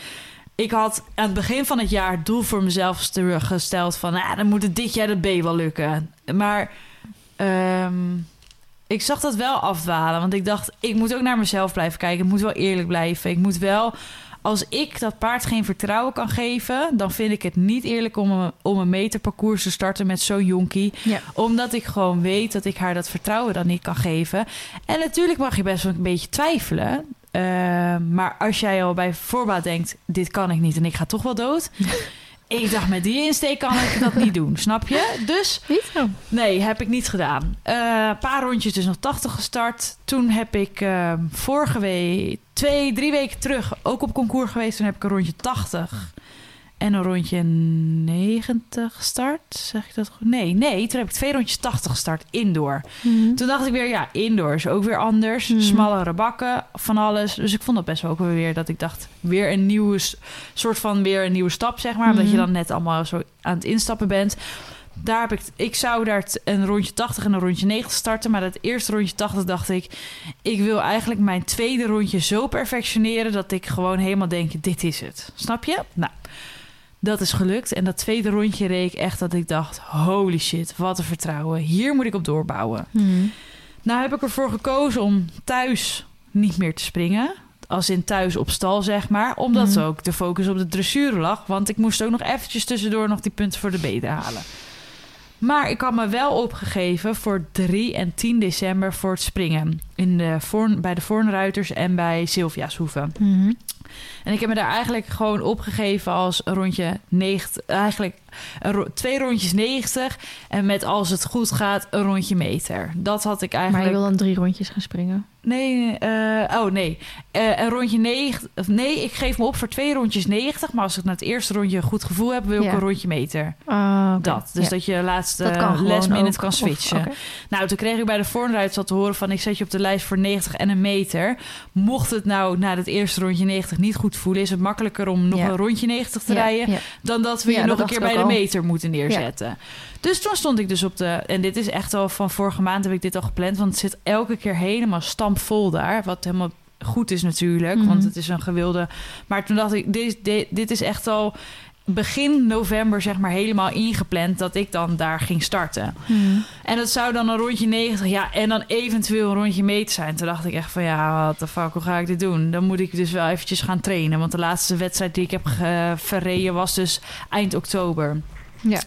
S2: ik had aan het begin van het jaar het doel voor mezelf teruggesteld van, nou, dan moet het dit jaar de B wel lukken. Maar ehm, ik zag dat wel afdwalen, want ik dacht, ik moet ook naar mezelf blijven kijken. Ik moet wel eerlijk blijven. Ik moet wel als ik dat paard geen vertrouwen kan geven, dan vind ik het niet eerlijk om een, om een meterparcours te starten met zo'n jonkie.
S1: Ja.
S2: Omdat ik gewoon weet dat ik haar dat vertrouwen dan niet kan geven. En natuurlijk mag je best wel een beetje twijfelen. Eh, maar als jij al bij voorbaat denkt, dit kan ik niet en ik ga toch wel dood. ik dacht, met die insteek kan ik dat niet doen, snap je? Dus
S1: Niet? Oh.
S2: Nee, heb ik niet gedaan. Eh, Een paar rondjes dus nog 80 gestart. Toen heb ik eh, vorige week, twee, drie weken terug ook op concours geweest. Toen heb ik een rondje 80 en een rondje 90 gestart. Zeg ik dat goed? Nee, nee. Toen heb ik twee rondjes 80 gestart, indoor.
S1: Mhm.
S2: Toen dacht ik weer, ja, indoor is ook weer anders.
S1: Hmm.
S2: Smallere bakken, van alles. Dus ik vond dat best wel ook weer dat ik dacht... weer een nieuwe, soort van weer een nieuwe stap, zeg maar. Omdat je
S1: Mhm.
S2: dan net allemaal zo aan het instappen bent. Daar heb ik, ik zou daar een rondje 80 en een rondje 90 starten. Maar dat eerste rondje 80 dacht ik... ik wil eigenlijk mijn tweede rondje zo perfectioneren... dat ik gewoon helemaal denk, dit is het. Snap je? Nou, dat is gelukt. En dat tweede rondje reed ik echt dat ik dacht... holy shit, wat een vertrouwen. Hier moet ik op doorbouwen.
S1: Mhm.
S2: Nou heb ik ervoor gekozen om thuis niet meer te springen. Als in thuis op stal, zeg maar. Omdat
S1: Mhm.
S2: ook de focus op de dressuur lag. Want ik moest ook nog eventjes tussendoor nog die punten voor de beden halen. Maar ik had me wel opgegeven voor 3 en 10 december voor het springen. In de Voorn, bij de Voornruiters en bij Sylvia's Hoeven.
S1: Mhm.
S2: En ik heb me daar eigenlijk gewoon opgegeven als rondje 90. Eigenlijk ro- twee rondjes 90. En met als het goed gaat, een rondje meter. Dat had ik
S1: Maar
S2: eigenlijk.
S1: je wil dan drie rondjes gaan springen.
S2: Nee, eh, oh nee. Eh, een rondje 90. of Nee, ik geef me op voor twee rondjes 90. Maar als ik na het eerste rondje een goed gevoel heb, wil ik
S1: Ja.
S2: een rondje meter.
S1: Ah, oké.
S2: Dat. Dus
S1: Ja.
S2: dat je laatste last minute
S1: ook.
S2: kan
S1: Of-
S2: switchen. Nou, toen kreeg ik bij de Voornruit al te horen van... ik zet je op de lijst voor 90 en een meter. Mocht het nou na het eerste rondje 90 niet goed voelen... is het makkelijker om nog
S1: Ja.
S2: een rondje 90 te rijden... dan dat we je nog
S1: dat
S2: een keer bij de meter moeten neerzetten. Dus toen stond ik dus op de... en dit is echt al van vorige maand heb ik dit al gepland... want het zit elke keer helemaal stampvol daar... wat helemaal goed is natuurlijk,
S1: Mhm.
S2: want het is een gewilde. Maar toen dacht ik, dit, dit, dit is echt al begin november zeg maar helemaal ingepland dat ik dan daar ging starten.
S1: Mhm.
S2: En dat zou dan een rondje 90, ja, en dan eventueel een rondje meter zijn. Toen dacht ik echt van, ja, what the fuck, hoe ga ik dit doen? Dan moet ik dus wel eventjes gaan trainen. Want de laatste wedstrijd die ik heb verreden was dus eind oktober.
S1: Ja.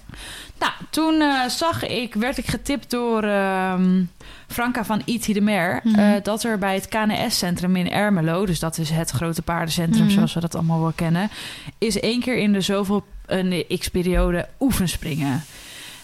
S2: Nou, toen eh, zag ik, werd ik getipt door ehm, Franka van Iti de Mer...
S1: Mhm.
S2: eh, dat er bij het KNS-centrum in Ermelo... dus dat is het grote paardencentrum
S1: Mhm.
S2: zoals we dat allemaal wel kennen... is één keer in de zoveel een x-periode oefenspringen.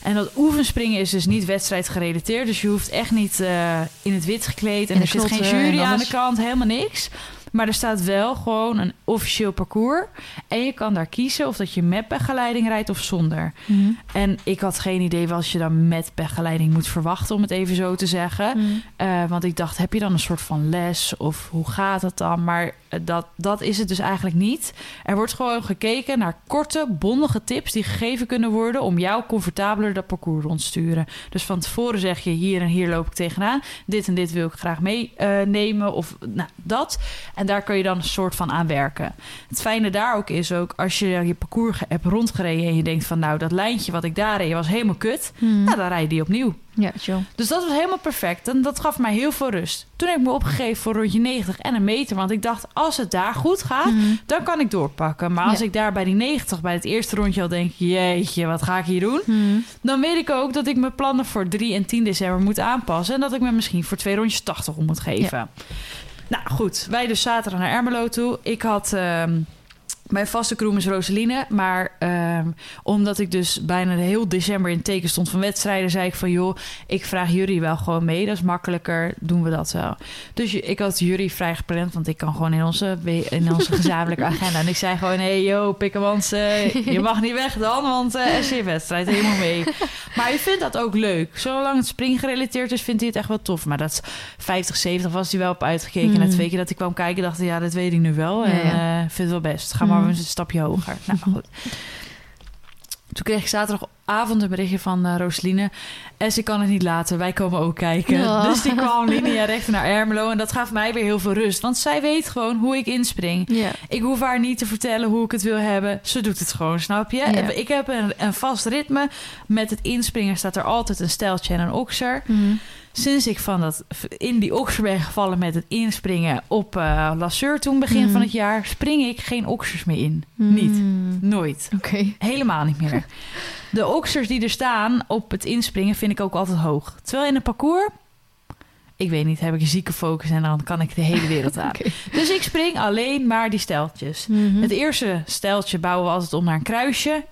S2: En dat oefenspringen is dus niet wedstrijdgerelateerd. Dus je hoeft echt niet eh, in het wit gekleed. En er zit geen jury aan de kant, helemaal niks. Maar er staat wel gewoon een officieel parcours. En je kan daar kiezen of dat je met begeleiding rijdt of zonder.
S1: Mhm.
S2: En ik had geen idee wat je dan met begeleiding moet verwachten, om het even zo te zeggen.
S1: Mhm.
S2: Eh, want ik dacht, heb je dan een soort van les of hoe gaat het dan? Maar dat, dat is het dus eigenlijk niet. Er wordt gewoon gekeken naar korte, bondige tips die gegeven kunnen worden om jou comfortabeler dat parcours rond te sturen. Dus van tevoren zeg je, hier en hier loop ik tegenaan. Dit en dit wil ik graag meenemen of nou, dat. En daar kun je dan een soort van aan werken. Het fijne daar ook is ook, als je je parcours hebt rondgereden en je denkt van nou, dat lijntje wat ik daar reed was helemaal kut.
S1: Mhm.
S2: Nou, dan rij je die opnieuw.
S1: Ja, chill.
S2: Dus dat was helemaal perfect. En dat gaf mij heel veel rust. Toen heb ik me opgegeven voor rondje 90 en een meter. Want ik dacht, als het daar goed gaat,
S1: Mhm.
S2: dan kan ik doorpakken. Maar als
S1: Ja.
S2: ik daar bij die 90, bij het eerste rondje al denk... jeetje, wat ga ik hier doen?
S1: Mhm.
S2: Dan weet ik ook dat ik mijn plannen voor 3 en 10 december moet aanpassen. En dat ik me misschien voor twee rondjes 80 om moet geven. Nou goed, wij dus zaterdag naar Ermelo toe. Ik had... ehm, mijn vaste crew is Roseline. Maar ehm, omdat ik dus bijna de heel december in teken stond van wedstrijden, zei ik van joh, ik vraag jullie wel gewoon mee. Dat is makkelijker, doen we dat wel. Dus ik had jullie vrij gepland, want ik kan gewoon in onze, in onze gezamenlijke agenda. En ik zei gewoon, hé hey, yo, Pikkemans, eh, je mag niet weg dan, want eh er zit wedstrijd helemaal mee. Maar je vindt dat ook leuk. Zolang het springgerelateerd is, vindt hij het echt wel tof. Maar dat is 50, 70 was hij wel op uitgekeken.
S1: Mm.
S2: Na twee keer dat ik kwam kijken, dacht ik, ja, dat weet ik nu wel. En
S1: Ja, ja.
S2: eh, vind het wel best. Ga maar
S1: Mm.
S2: een stapje hoger. Nou, goed. Toen kreeg ik zaterdagavond een berichtje van eh Roosline. En ze kan het niet laten, wij komen ook kijken.
S1: Ja.
S2: Dus die kwam linea recht naar Ermelo. En dat gaf mij weer heel veel rust. Want zij weet gewoon hoe ik inspring. Ik hoef haar niet te vertellen hoe ik het wil hebben. Ze doet het gewoon, snap je? Ik heb een, een vast ritme. Met het inspringen staat er altijd een steltje en een okser.
S1: Mhm.
S2: Sinds ik van dat, in die okser ben gevallen met het inspringen op eh Lasseur toen begin
S1: Mhm.
S2: van het jaar... spring ik geen oksers meer in. Niet.
S1: Mhm.
S2: Nooit.
S1: Oké.
S2: Helemaal niet meer. De oksers die er staan op het inspringen vind ik ook altijd hoog. Terwijl in een parcours, ik weet niet, heb ik een zieke focus en dan kan ik de hele wereld aan. Dus ik spring alleen maar die steltjes.
S1: Mhm.
S2: Het eerste steltje bouwen we altijd om naar een kruisje.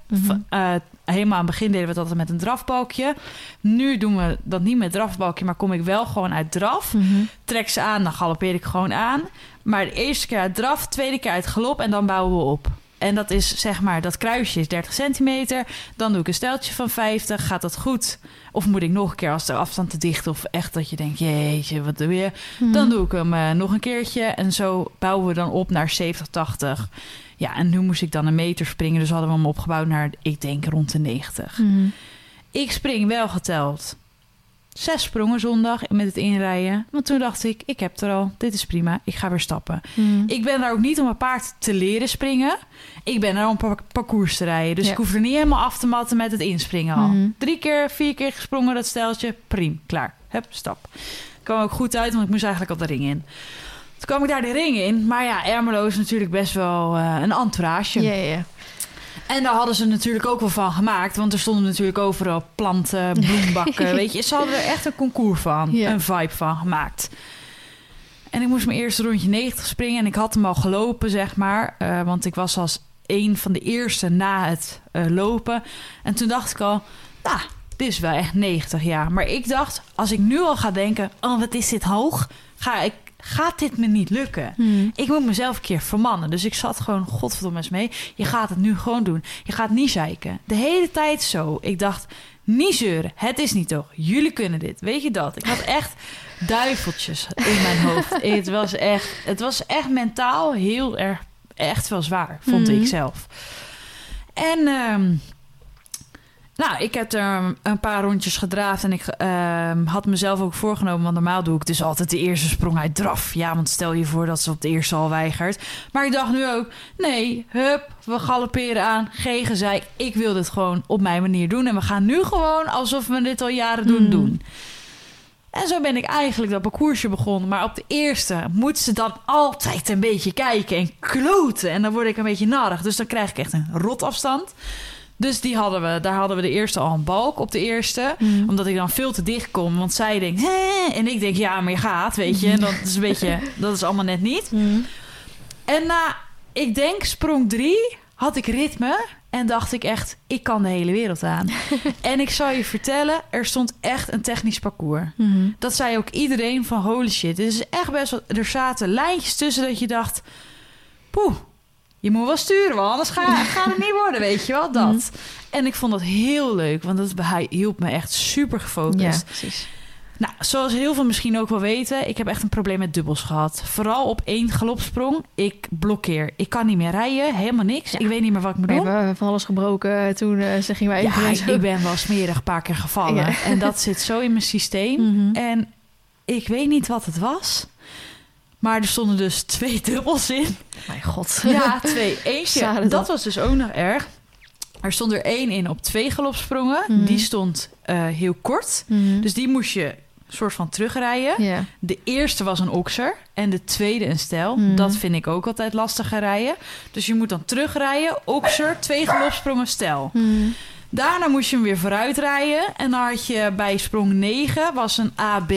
S2: Eh, helemaal aan het begin deden we altijd met een drafbalkje. Nu doen we dat niet met drafbalkje, maar kom ik wel gewoon uit draf.
S1: Mhm.
S2: Trek ze aan, dan galoppeer ik gewoon aan. Maar de eerste keer uit draf, tweede keer uit galop en dan bouwen we op. En dat is zeg maar, dat kruisje is 30 centimeter. Dan doe ik een steltje van 50. Gaat dat goed? Of moet ik nog een keer als de afstand te dicht of echt dat je denkt, jeetje, wat doe je?
S1: Mhm.
S2: Dan doe ik hem eh, nog een keertje. En zo bouwen we dan op naar 70, 80. Ja, en nu moest ik dan een meter springen. Dus hadden we hem opgebouwd naar, ik denk, rond de 90.
S1: Mhm.
S2: Ik spring wel geteld. Zes sprongen zondag met het inrijden. Want toen dacht ik, ik heb het er al. Dit is prima. Ik ga weer stappen.
S1: Mhm.
S2: Ik ben daar ook niet om mijn paard te leren springen. Ik ben daar om par- parcours te rijden. Dus
S1: Ja.
S2: ik hoef er niet helemaal af te matten met het inspringen al.
S1: Mhm.
S2: Drie keer, vier keer gesprongen, dat steltje. Prima, klaar. Hup, stap. kwam ook goed uit, want ik moest eigenlijk al de ring in. Toen kwam ik daar de ring in. Maar ja, Ermelo is natuurlijk best wel eh, een entourage.
S1: Ja, ja.
S2: En daar hadden ze natuurlijk ook wel van gemaakt. Want er stonden natuurlijk overal planten, bloembakken. weet je, ze hadden er echt een concours van.
S1: Ja.
S2: Een vibe van gemaakt. En ik moest mijn eerste rondje 90 springen. En ik had hem al gelopen, zeg maar. eh, want ik was als een van de eerste na het eh, lopen. En toen dacht ik al, nou, dit is wel echt 90 jaar. Maar ik dacht, als ik nu al ga denken, oh, wat is dit hoog? Ga ik, gaat dit me niet lukken?
S1: Mhm.
S2: Ik moet mezelf een keer vermannen. Dus ik zat gewoon, godverdomme eens mee. Je gaat het nu gewoon doen. Je gaat niet zeiken. De hele tijd zo. Ik dacht, niet zeuren. Het is niet toch. Jullie kunnen dit. Weet je dat? Ik had echt duiveltjes in mijn hoofd. Het was echt, het was echt mentaal heel erg, echt wel zwaar, vond
S1: Mhm.
S2: ik zelf. En ehm, Nou, ik heb er een paar rondjes gedraafd en ik ehm, had mezelf ook voorgenomen, want normaal doe ik dus altijd de eerste sprong uit draf. Ja, want stel je voor dat ze op de eerste al weigert. Maar ik dacht nu ook, nee, hup, we galopperen aan. Geen zei, ik wil dit gewoon op mijn manier doen. En we gaan nu gewoon alsof we dit al jaren doen,
S1: Mm.
S2: doen. En zo ben ik eigenlijk dat parcoursje begonnen. Maar op de eerste moet ze dan altijd een beetje kijken en kloten. En dan word ik een beetje narig. Dus dan krijg ik echt een rotafstand. Dus die hadden we, daar hadden we de eerste al een balk op de eerste.
S1: Mm.
S2: Omdat ik dan veel te dicht kom. Want zij denkt, Hè? en ik denk, ja, maar je gaat, weet je. En dat is een beetje, dat is allemaal net niet.
S1: Mm.
S2: En na, ik denk, sprong drie, had ik ritme. En dacht ik echt, ik kan de hele wereld aan. en ik zal je vertellen, er stond echt een technisch parcours.
S1: Mhm.
S2: Dat zei ook iedereen van holy shit. Dit is echt best wel... Er zaten lijntjes tussen dat je dacht... Poeh, je moet wel sturen, want anders ga- gaat het niet worden, weet je wel, dat.
S1: Mhm.
S2: En ik vond dat heel leuk, want dat, hij hielp me echt super gefocust.
S1: Ja, precies.
S2: Nou, zoals heel veel misschien ook wel weten, ik heb echt een probleem met dubbels gehad. Vooral op één galopsprong. Ik blokkeer. Ik kan niet meer rijden, helemaal niks.
S1: Ja.
S2: Ik weet niet meer wat ik moet
S1: We
S2: doen.
S1: hebben van alles gebroken toen ze gingen wij even
S2: Ja, ik, ben wel smerig een paar keer gevallen.
S1: Ja.
S2: En dat zit zo in mijn systeem.
S1: Mhm.
S2: En ik weet niet wat het was. Maar er stonden dus twee dubbels in.
S1: Mijn god.
S2: Ja, twee. Eentje. Dat was dus ook nog erg. Er stond er één in op twee galopsprongen.
S1: Mhm.
S2: Die stond eh, heel kort.
S1: Mhm.
S2: Dus die moest je soort van terugrijden. De eerste was een okser en de tweede een stijl.
S1: Mhm.
S2: Dat vind ik ook altijd lastiger rijden. Dus je moet dan terugrijden, okser, twee galopsprongen, stijl. Daarna moest je hem weer vooruit rijden. En dan had je bij sprong 9 was een AB.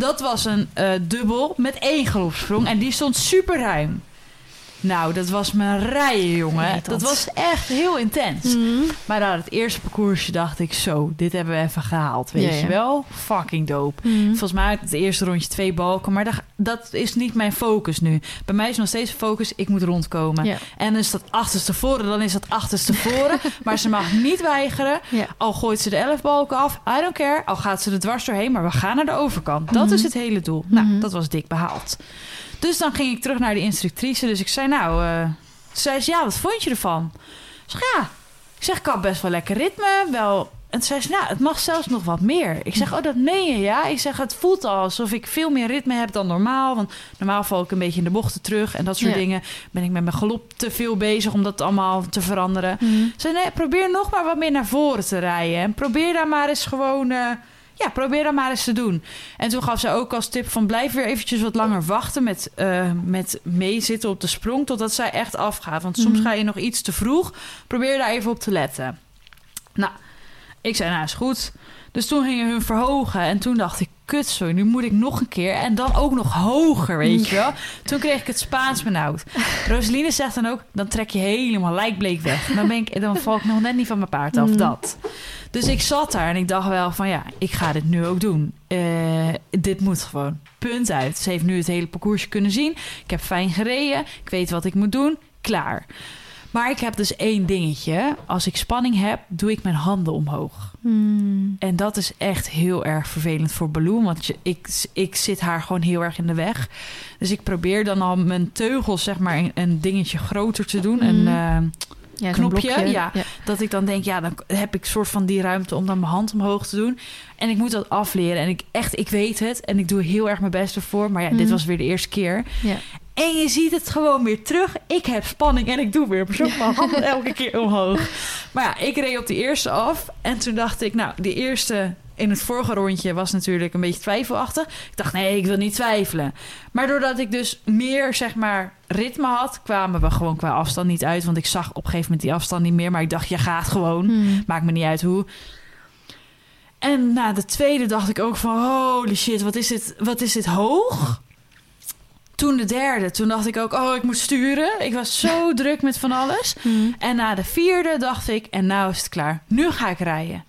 S2: Dat was een eh, dubbel met één galopsprong. En die stond super ruim. Nou, dat was mijn rijden, jongen. Dat was echt heel intens.
S1: Mhm.
S2: Maar na het eerste parcoursje dacht ik zo... dit hebben we even gehaald, weet
S1: Ja,
S2: je wel? Fucking dope.
S1: Mhm.
S2: Volgens mij had het eerste rondje twee balken. Maar dat, dat is niet mijn focus nu. Bij mij is nog steeds focus, ik moet rondkomen.
S1: Ja.
S2: En is dat achterstevoren, dan is dat achterstevoren. maar ze mag niet weigeren. Al gooit ze de elf balken af, I don't care. Al gaat ze er dwars doorheen, maar we gaan naar de overkant. Dat
S1: Mhm.
S2: is het hele doel. Nou, dat was dik behaald. Dus dan ging ik terug naar de instructrice. Dus ik zei, nou... eh zei ze, ja, wat vond je ervan? Ik zeg, ja. Ik zeg, ik had best wel lekker ritme. Wel... En zei ze, nou, het mag zelfs nog wat meer. Ik zeg, oh, dat meen je, ja? Ik zeg, het voelt al alsof ik veel meer ritme heb dan normaal. Want normaal val ik een beetje in de bochten terug. En dat soort
S1: Ja.
S2: dingen. Ben ik met mijn galop te veel bezig om dat allemaal te veranderen.
S1: Mhm.
S2: Ze zei, nee, probeer nog maar wat meer naar voren te rijden. En probeer daar maar eens gewoon... eh, ja, probeer dat maar eens te doen. En toen gaf ze ook als tip van... blijf weer eventjes wat langer wachten met, eh, met meezitten op de sprong... totdat zij echt afgaat. Want soms
S1: Mhm.
S2: ga je nog iets te vroeg. Probeer daar even op te letten. Nou, ik zei, nou is goed. Dus toen gingen hun verhogen. En toen dacht ik, kut zo, nu moet ik nog een keer. En dan ook nog hoger, weet je wel. Toen kreeg ik het Spaans benauwd. Rosaline zegt dan ook, dan trek je helemaal lijkbleek weg. Dan, ben ik, dan val ik nog net niet van mijn paard af,
S1: Mm.
S2: dat. Dus ik zat daar en ik dacht wel van, ja, ik ga dit nu ook doen. Eh, dit moet gewoon. Punt uit. Ze heeft nu het hele parcoursje kunnen zien. Ik heb fijn gereden. Ik weet wat ik moet doen. Klaar. Maar ik heb dus één dingetje. Als ik spanning heb, doe ik mijn handen omhoog.
S1: Mhm.
S2: En dat is echt heel erg vervelend voor Baloo. Want je, ik, ik zit haar gewoon heel erg in de weg. Dus ik probeer dan al mijn teugels, zeg maar, een, een dingetje groter te doen. Een,
S1: Mhm.
S2: eh,
S1: Ja,
S2: knopje, ja. dat ik dan denk, ja, dan heb ik soort van die ruimte om dan mijn hand omhoog te doen. En ik moet dat afleren. En ik echt, ik weet het. En ik doe heel erg mijn best ervoor. Maar ja, dit
S1: Mhm.
S2: was weer de eerste keer.
S1: Ja.
S2: En je ziet het gewoon weer terug. Ik heb spanning en ik doe weer zo mijn handen elke keer omhoog. Maar ja, ik reed op de eerste af. En toen dacht ik, nou, de eerste in het vorige rondje was natuurlijk een beetje twijfelachtig. Ik dacht, nee, ik wil niet twijfelen. Maar doordat ik dus meer, zeg maar, ritme had... kwamen we gewoon qua afstand niet uit. Want ik zag op een gegeven moment die afstand niet meer. Maar ik dacht, je gaat gewoon.
S1: Mhm.
S2: Maakt me niet uit hoe. En na de tweede dacht ik ook van... holy shit, wat is dit, wat is dit hoog? Toen de derde, toen dacht ik ook... oh, ik moet sturen. Ik was zo druk met van alles.
S1: Mhm.
S2: En na de vierde dacht ik... en nou is het klaar. Nu ga ik rijden.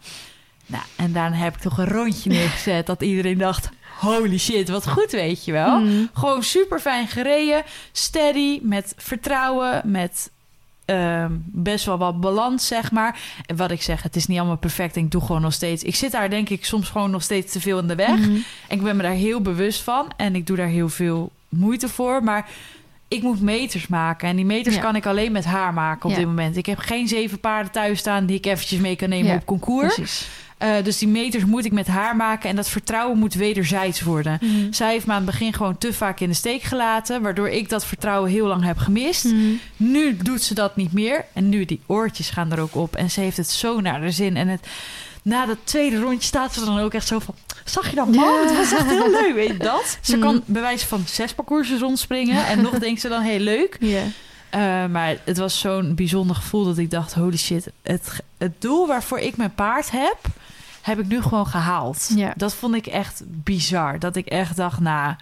S2: Nou, en daarna heb ik toch een rondje neergezet... dat iedereen dacht... holy shit, wat goed, weet je wel.
S1: Mhm.
S2: Gewoon super fijn gereden. Steady, met vertrouwen, met ehm, best wel wat balans, zeg maar. En wat ik zeg, het is niet allemaal perfect. En ik doe gewoon nog steeds. Ik zit daar, denk ik, soms gewoon nog steeds te veel in de weg.
S1: Mhm.
S2: En ik ben me daar heel bewust van. En ik doe daar heel veel moeite voor. Maar ik moet meters maken. En die meters
S1: Ja.
S2: kan ik alleen met haar maken op
S1: Ja.
S2: dit moment. Ik heb geen zeven paarden thuis staan die ik eventjes mee kan nemen
S1: Ja,
S2: op concours.
S1: Precies.
S2: Eh, dus die meters moet ik met haar maken. En dat vertrouwen moet wederzijds worden.
S1: Mhm.
S2: Zij heeft me aan het begin gewoon te vaak in de steek gelaten. Waardoor ik dat vertrouwen heel lang heb gemist.
S1: Mhm.
S2: Nu doet ze dat niet meer. En nu die oortjes gaan er ook op. En ze heeft het zo naar de zin. En het, na dat tweede rondje staat ze dan ook echt zo van... Zag je dat, man?
S1: Ja.
S2: Het was echt heel leuk, weet je dat? Ze
S1: Mhm.
S2: kan bij wijze van zes parcoursen rondspringen. En nog denkt ze dan heel leuk. Eh, maar het was zo'n bijzonder gevoel dat ik dacht... holy shit, het, het doel waarvoor ik mijn paard heb... heb ik nu gewoon gehaald.
S1: Ja.
S2: Dat vond ik echt bizar. Dat ik echt dacht, nou...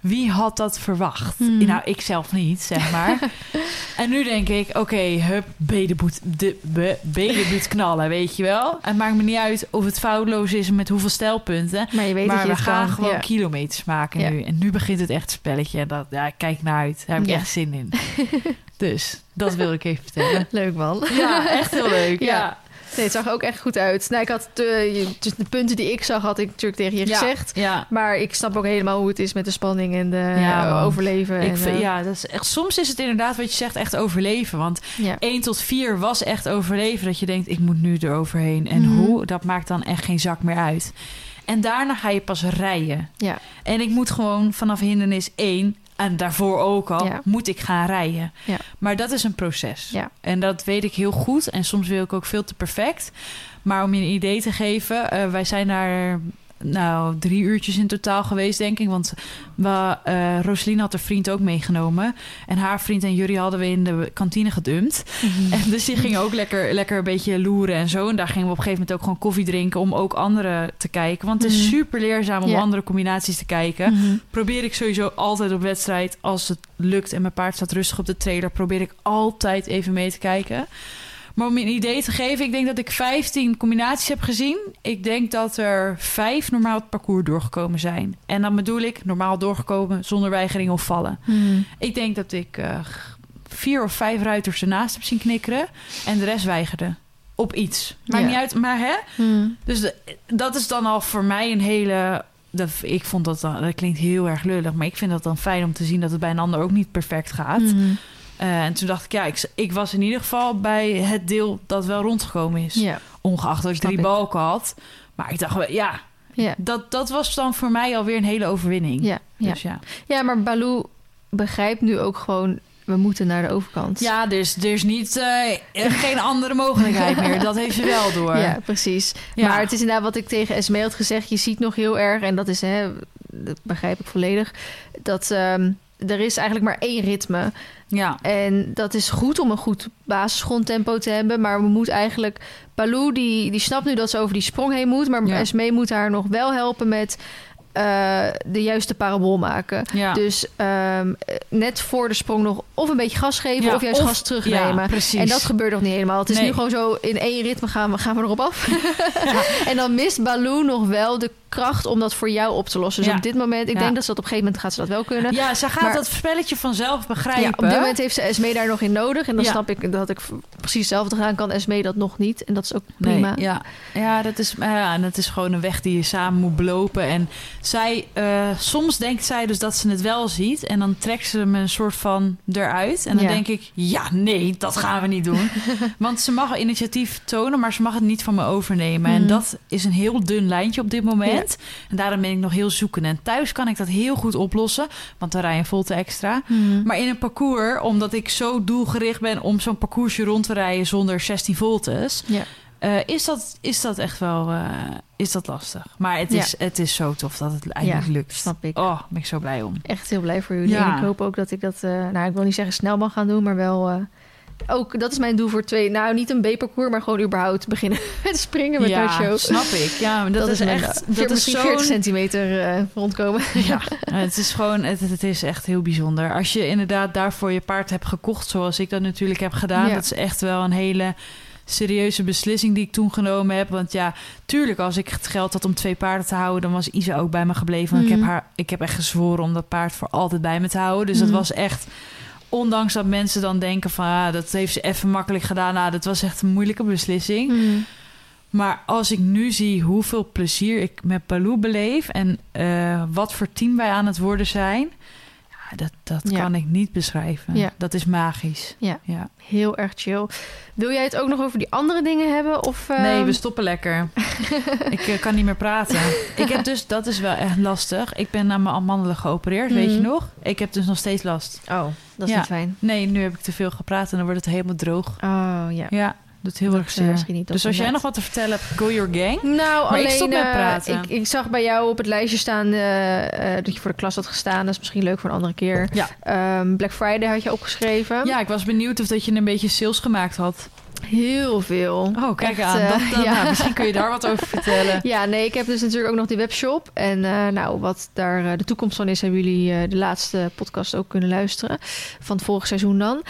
S2: Wie had dat verwacht?
S1: Hmm.
S2: Nou, ik zelf niet, zeg maar. en nu denk ik, oké, hup, bedenboet, de be- bedenboet knallen, weet je wel. Het maakt me niet uit of het foutloos is met hoeveel stelpunten.
S1: Maar je weet
S2: maar
S1: dat je
S2: we gaan
S1: kan.
S2: gewoon
S1: Ja.
S2: kilometers maken
S1: Ja.
S2: nu. En nu begint het echt spelletje. En dat, ja, ik kijk naar uit. Daar heb ik
S1: Ja.
S2: echt zin in. dus, dat wil ik even vertellen.
S1: Leuk man.
S2: Ja, echt heel leuk.
S1: Ja.
S2: Ja.
S1: Nee, het zag ook echt goed uit. Nou, ik had de, je- dus de punten die ik zag, had ik natuurlijk tegen je
S2: Ja.
S1: gezegd.
S2: Ja.
S1: Maar ik snap ook helemaal hoe het is met de spanning en de
S2: Ja,
S1: eh, overleven.
S2: Ik
S1: en,
S2: vind,
S1: eh,
S2: ja, dat is echt, soms is het inderdaad wat je zegt echt overleven. Want
S1: ja.
S2: 1 tot 4 was echt overleven. Dat je denkt, ik moet nu eroverheen. En
S1: Mhm.
S2: hoe, dat maakt dan echt geen zak meer uit. En daarna ga je pas rijden.
S1: Ja.
S2: En ik moet gewoon vanaf hindernis 1... en daarvoor ook al,
S1: Ja.
S2: moet ik gaan rijden.
S1: Ja.
S2: Maar dat is een proces.
S1: Ja.
S2: En dat weet ik heel goed. En soms wil ik ook veel te perfect. Maar om je een idee te geven... eh, wij zijn daar nou, drie uurtjes in totaal geweest, denk ik. Want we, eh Roselien had haar vriend ook meegenomen. En haar vriend en Jury hadden we in de kantine gedumpt.
S1: Mhm.
S2: En dus die gingen ook lekker, lekker een beetje loeren en zo. En daar gingen we op een gegeven moment ook gewoon koffie drinken... om ook anderen te kijken. Want het is
S1: Mhm.
S2: super leerzaam om andere combinaties te kijken.
S1: Mhm.
S2: Probeer ik sowieso altijd op wedstrijd... als het lukt en mijn paard staat rustig op de trailer... probeer ik altijd even mee te kijken. Maar om je een idee te geven... ik denk dat ik 15 combinaties heb gezien. Ik denk dat er vijf normaal het parcours doorgekomen zijn. En dan bedoel ik normaal doorgekomen... zonder weigering of vallen.
S1: Mhm.
S2: Ik denk dat ik eh, vier of vijf ruiters ernaast heb zien knikkeren. En de rest weigerde. Op iets. Maakt
S1: Ja.
S2: niet uit, maar hè?
S1: Mhm.
S2: Dus de- dat is dan al voor mij een hele... Dat, ik vond dat dan... Dat klinkt heel erg lullig. Maar ik vind dat dan fijn om te zien dat het bij een ander ook niet perfect gaat.
S1: Mhm.
S2: Eh, en toen dacht ik, ja, ik, ik was in ieder geval bij het deel dat wel rondgekomen is.
S1: Ja.
S2: Ongeacht dat ik drie
S1: ik.
S2: balken had. Maar ik dacht, wel, ja,
S1: Ja.
S2: dat, dat was dan voor mij alweer een hele overwinning.
S1: Ja. Ja.
S2: Dus ja.
S1: ja, maar Baloo begrijpt nu ook gewoon... we moeten naar de overkant.
S2: Ja, dus er is niet, eh, geen andere mogelijkheid meer. Dat heeft ze wel door.
S1: Ja, precies.
S2: Ja.
S1: Maar het is inderdaad wat ik tegen Esme had gezegd. Je ziet nog heel erg, en dat is, hè, dat begrijp ik volledig, dat ehm, er is eigenlijk maar één ritme.
S2: Ja.
S1: En dat is goed om een goed basisgrondtempo te hebben. Maar we moeten eigenlijk... Baloo, die, die snapt nu dat ze over die sprong heen moet. Maar
S2: Ja.
S1: Moet haar nog wel helpen met eh, de juiste parabool maken.
S2: Ja.
S1: Dus ehm, net voor de sprong nog of een beetje gas geven...
S2: Ja,
S1: of juist
S2: of-
S1: gas terugnemen.
S2: Ja, precies.
S1: En dat gebeurt nog niet helemaal. Het is
S2: Nee.
S1: nu gewoon zo in één ritme gaan we, gaan we erop af. en dan mist Baloo nog wel de kracht om dat voor jou op te lossen. Dus
S2: Ja.
S1: op dit moment, ik
S2: Ja.
S1: denk dat ze dat op een gegeven moment gaat ze dat wel kunnen.
S2: Ja, ze gaat
S1: Maar-
S2: dat spelletje vanzelf begrijpen.
S1: Ja, op dit moment heeft ze Esme daar nog in nodig. En dan snap ik dat ik precies hetzelfde gaan kan. Esme dat nog niet. En dat is ook
S2: Nee,
S1: prima.
S2: ja. ja, dat is, ja, dat is gewoon een weg die je samen moet belopen. En zij, eh, soms denkt zij dus dat ze het wel ziet. En dan trekt ze me een soort van eruit. En dan denk ik, ja, nee, dat gaan we niet doen. Want ze mag initiatief tonen, maar ze mag het niet van me overnemen. En
S1: Mhm.
S2: dat is een heel dun lijntje op dit moment. En daarom ben ik nog heel zoekend. En thuis kan ik dat heel goed oplossen. Want dan rij je een volte extra.
S1: Hmm.
S2: Maar in een parcours, omdat ik zo doelgericht ben om zo'n parcoursje rond te rijden zonder 16 voltes,
S1: Ja.
S2: eh, is, dat, is dat echt wel eh, is dat lastig. Maar het,
S1: Ja.
S2: is, het is zo tof dat het eindelijk
S1: Ja,
S2: lukt.
S1: snap ik.
S2: Oh, ben ik zo blij om.
S1: Echt heel blij voor jullie.
S2: Ja.
S1: En ik hoop ook dat ik dat, eh, nou ik wil niet zeggen snel mag gaan doen, maar wel... eh, ook, dat is mijn doel voor twee. Nou, niet een B-parcours, maar gewoon überhaupt beginnen met springen met
S2: ja,
S1: haar show.
S2: snap ik. Ja, maar dat, is,
S1: mijn-
S2: echt.
S1: veer-
S2: Dat is zo'n
S1: 40 centimeter eh, rondkomen.
S2: Ja, het is gewoon, het, het is echt heel bijzonder. Als je inderdaad daarvoor je paard hebt gekocht, zoals ik dat natuurlijk heb gedaan,
S1: Ja.
S2: dat is echt wel een hele serieuze beslissing die ik toen genomen heb. Want ja, tuurlijk, als ik het geld had om twee paarden te houden, dan was Isa ook bij me gebleven. Want ik,
S1: Mhm.
S2: heb haar, ik heb echt gezworen om dat paard voor altijd bij me te houden. Dus dat
S1: Mhm.
S2: was echt. Ondanks dat mensen dan denken van ah, dat heeft ze even makkelijk gedaan. Nou, dat was echt een moeilijke beslissing.
S1: Hmm.
S2: Maar als ik nu zie hoeveel plezier ik met Palou beleef en eh, wat voor team wij aan het worden zijn, dat, dat
S1: Ja.
S2: kan ik niet beschrijven.
S1: Ja.
S2: Dat is magisch.
S1: Ja.
S2: ja.
S1: Heel erg chill. Wil jij het ook nog over die andere dingen hebben? Of,
S2: Nee,
S1: ehm,
S2: we stoppen lekker. ik eh, kan niet meer praten. ik heb dus, dat is wel echt lastig. Ik ben aan mijn amandelen geopereerd, weet je
S1: Mhm.
S2: nog? Ik heb dus nog steeds last.
S1: Oh, dat is niet fijn.
S2: Nee, nu heb ik te veel gepraat en dan wordt het helemaal droog.
S1: Oh, ja.
S2: Ja, doet heel
S1: Dat,
S2: erg
S1: eh,
S2: zeer.
S1: niet,
S2: dus als jij nog wat te vertellen hebt, go your gang.
S1: Nou,
S2: Maar
S1: alleen
S2: ik stop met
S1: eh,
S2: praten.
S1: ik, ik zag bij jou op het lijstje staan eh, dat je voor de klas had gestaan. Dat is misschien leuk voor een andere keer.
S2: Ja.
S1: Ehm, Black Friday had je opgeschreven.
S2: Ja, ik was benieuwd of dat je een beetje sales gemaakt had.
S1: Heel veel.
S2: Oh, kijk
S1: Echt,
S2: aan. Dat, dat-
S1: ja.
S2: nou, misschien kun je daar wat over vertellen.
S1: Ja, nee, ik heb dus natuurlijk ook nog die webshop. En nou, wat daar de toekomst van is, hebben jullie de laatste podcast ook kunnen luisteren. Van het vorige seizoen dan.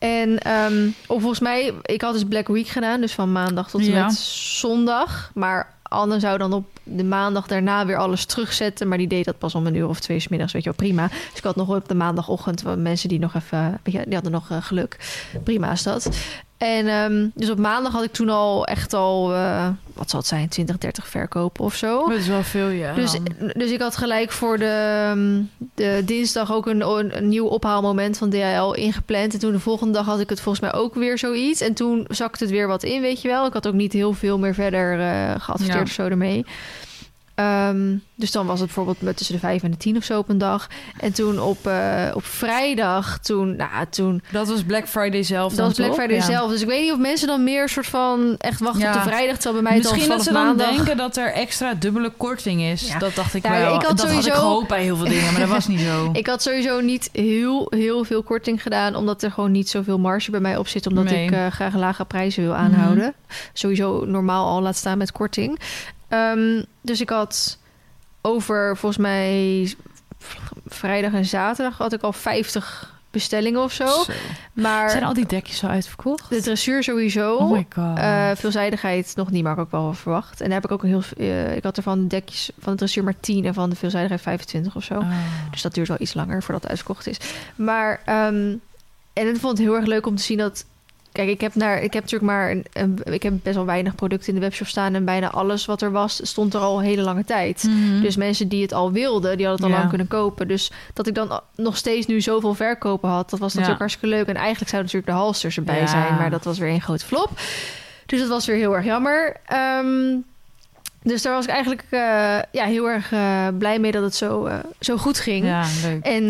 S1: En ehm, of volgens mij, ik had dus Black Week gedaan, dus van maandag tot en
S2: Ja.
S1: met zondag. Maar Anne zou dan op de maandag daarna weer alles terugzetten. Maar die deed dat pas om een uur of twee 's middags, weet je wel, prima. Dus ik had nog op de maandagochtend mensen die nog even, die hadden nog eh, geluk. Prima is dat. En ehm, dus op maandag had ik toen al echt al, eh, wat zal het zijn, 20, 30 verkopen of zo.
S2: Dat is wel veel, ja.
S1: Dus, dus ik had gelijk voor de, ehm, de dinsdag ook een, een, nieuw ophaalmoment van DHL ingepland. En toen de volgende dag had ik het volgens mij ook weer zoiets. En toen zakte het weer wat in, weet je wel. Ik had ook niet heel veel meer verder eh geadverteerd
S2: Ja.
S1: of zo ermee. Ehm, dus dan was het bijvoorbeeld tussen de vijf en de tien of zo op een dag. En toen op, eh, op vrijdag, toen, nou, toen
S2: dat was Black Friday zelf
S1: dat was Black? Friday
S2: Ja.
S1: zelf. Dus ik weet niet of mensen dan meer soort van echt wachten
S2: Ja.
S1: op de vrijdag. Terwijl bij mij het
S2: Misschien dat ze dan
S1: maandag...
S2: denken dat er extra dubbele korting is.
S1: Ja.
S2: Dat dacht ik
S1: Ja,
S2: wel.
S1: ik had
S2: dat had
S1: sowieso-
S2: ik gehoopt bij heel veel dingen, maar dat was niet zo.
S1: Ik had sowieso niet heel, heel veel korting gedaan, omdat er gewoon niet zoveel marge bij mij op zit, omdat
S2: Nee.
S1: ik eh, graag lage prijzen wil aanhouden. Sowieso normaal al laat staan met korting. Ehm, dus ik had over volgens mij vrijdag en zaterdag had ik al 50 bestellingen of zo.
S2: Zo.
S1: Maar
S2: Zijn al die dekjes al uitverkocht?
S1: de dressuur sowieso.
S2: Oh my god.
S1: Eh, veelzijdigheid nog niet, maar ik ook wel verwacht. En daar heb ik ook een heel. eh, ik had er van de dekjes van de dressuur maar 10 en van de veelzijdigheid 25 of zo.
S2: Oh.
S1: Dus dat duurt wel iets langer voordat het uitverkocht is. Maar, ehm, en ik vond het heel erg leuk om te zien dat... Kijk, ik heb, naar, ik heb natuurlijk maar... Een, een- ik heb best wel weinig producten in de webshop staan... en bijna alles wat er was, stond er al een hele lange tijd.
S2: Mhm.
S1: Dus mensen die het al wilden, die hadden het al
S2: Ja.
S1: lang kunnen kopen. Dus dat ik dan nog steeds nu zoveel verkopen had... dat was natuurlijk
S2: Ja.
S1: hartstikke leuk. En eigenlijk zouden natuurlijk de halsters erbij
S2: Ja.
S1: zijn... maar dat was weer een grote flop. Dus dat was weer heel erg jammer. Ehm, dus daar was ik eigenlijk eh, ja, heel erg eh, blij mee dat het zo, eh, zo goed ging.
S2: Ja, leuk.
S1: En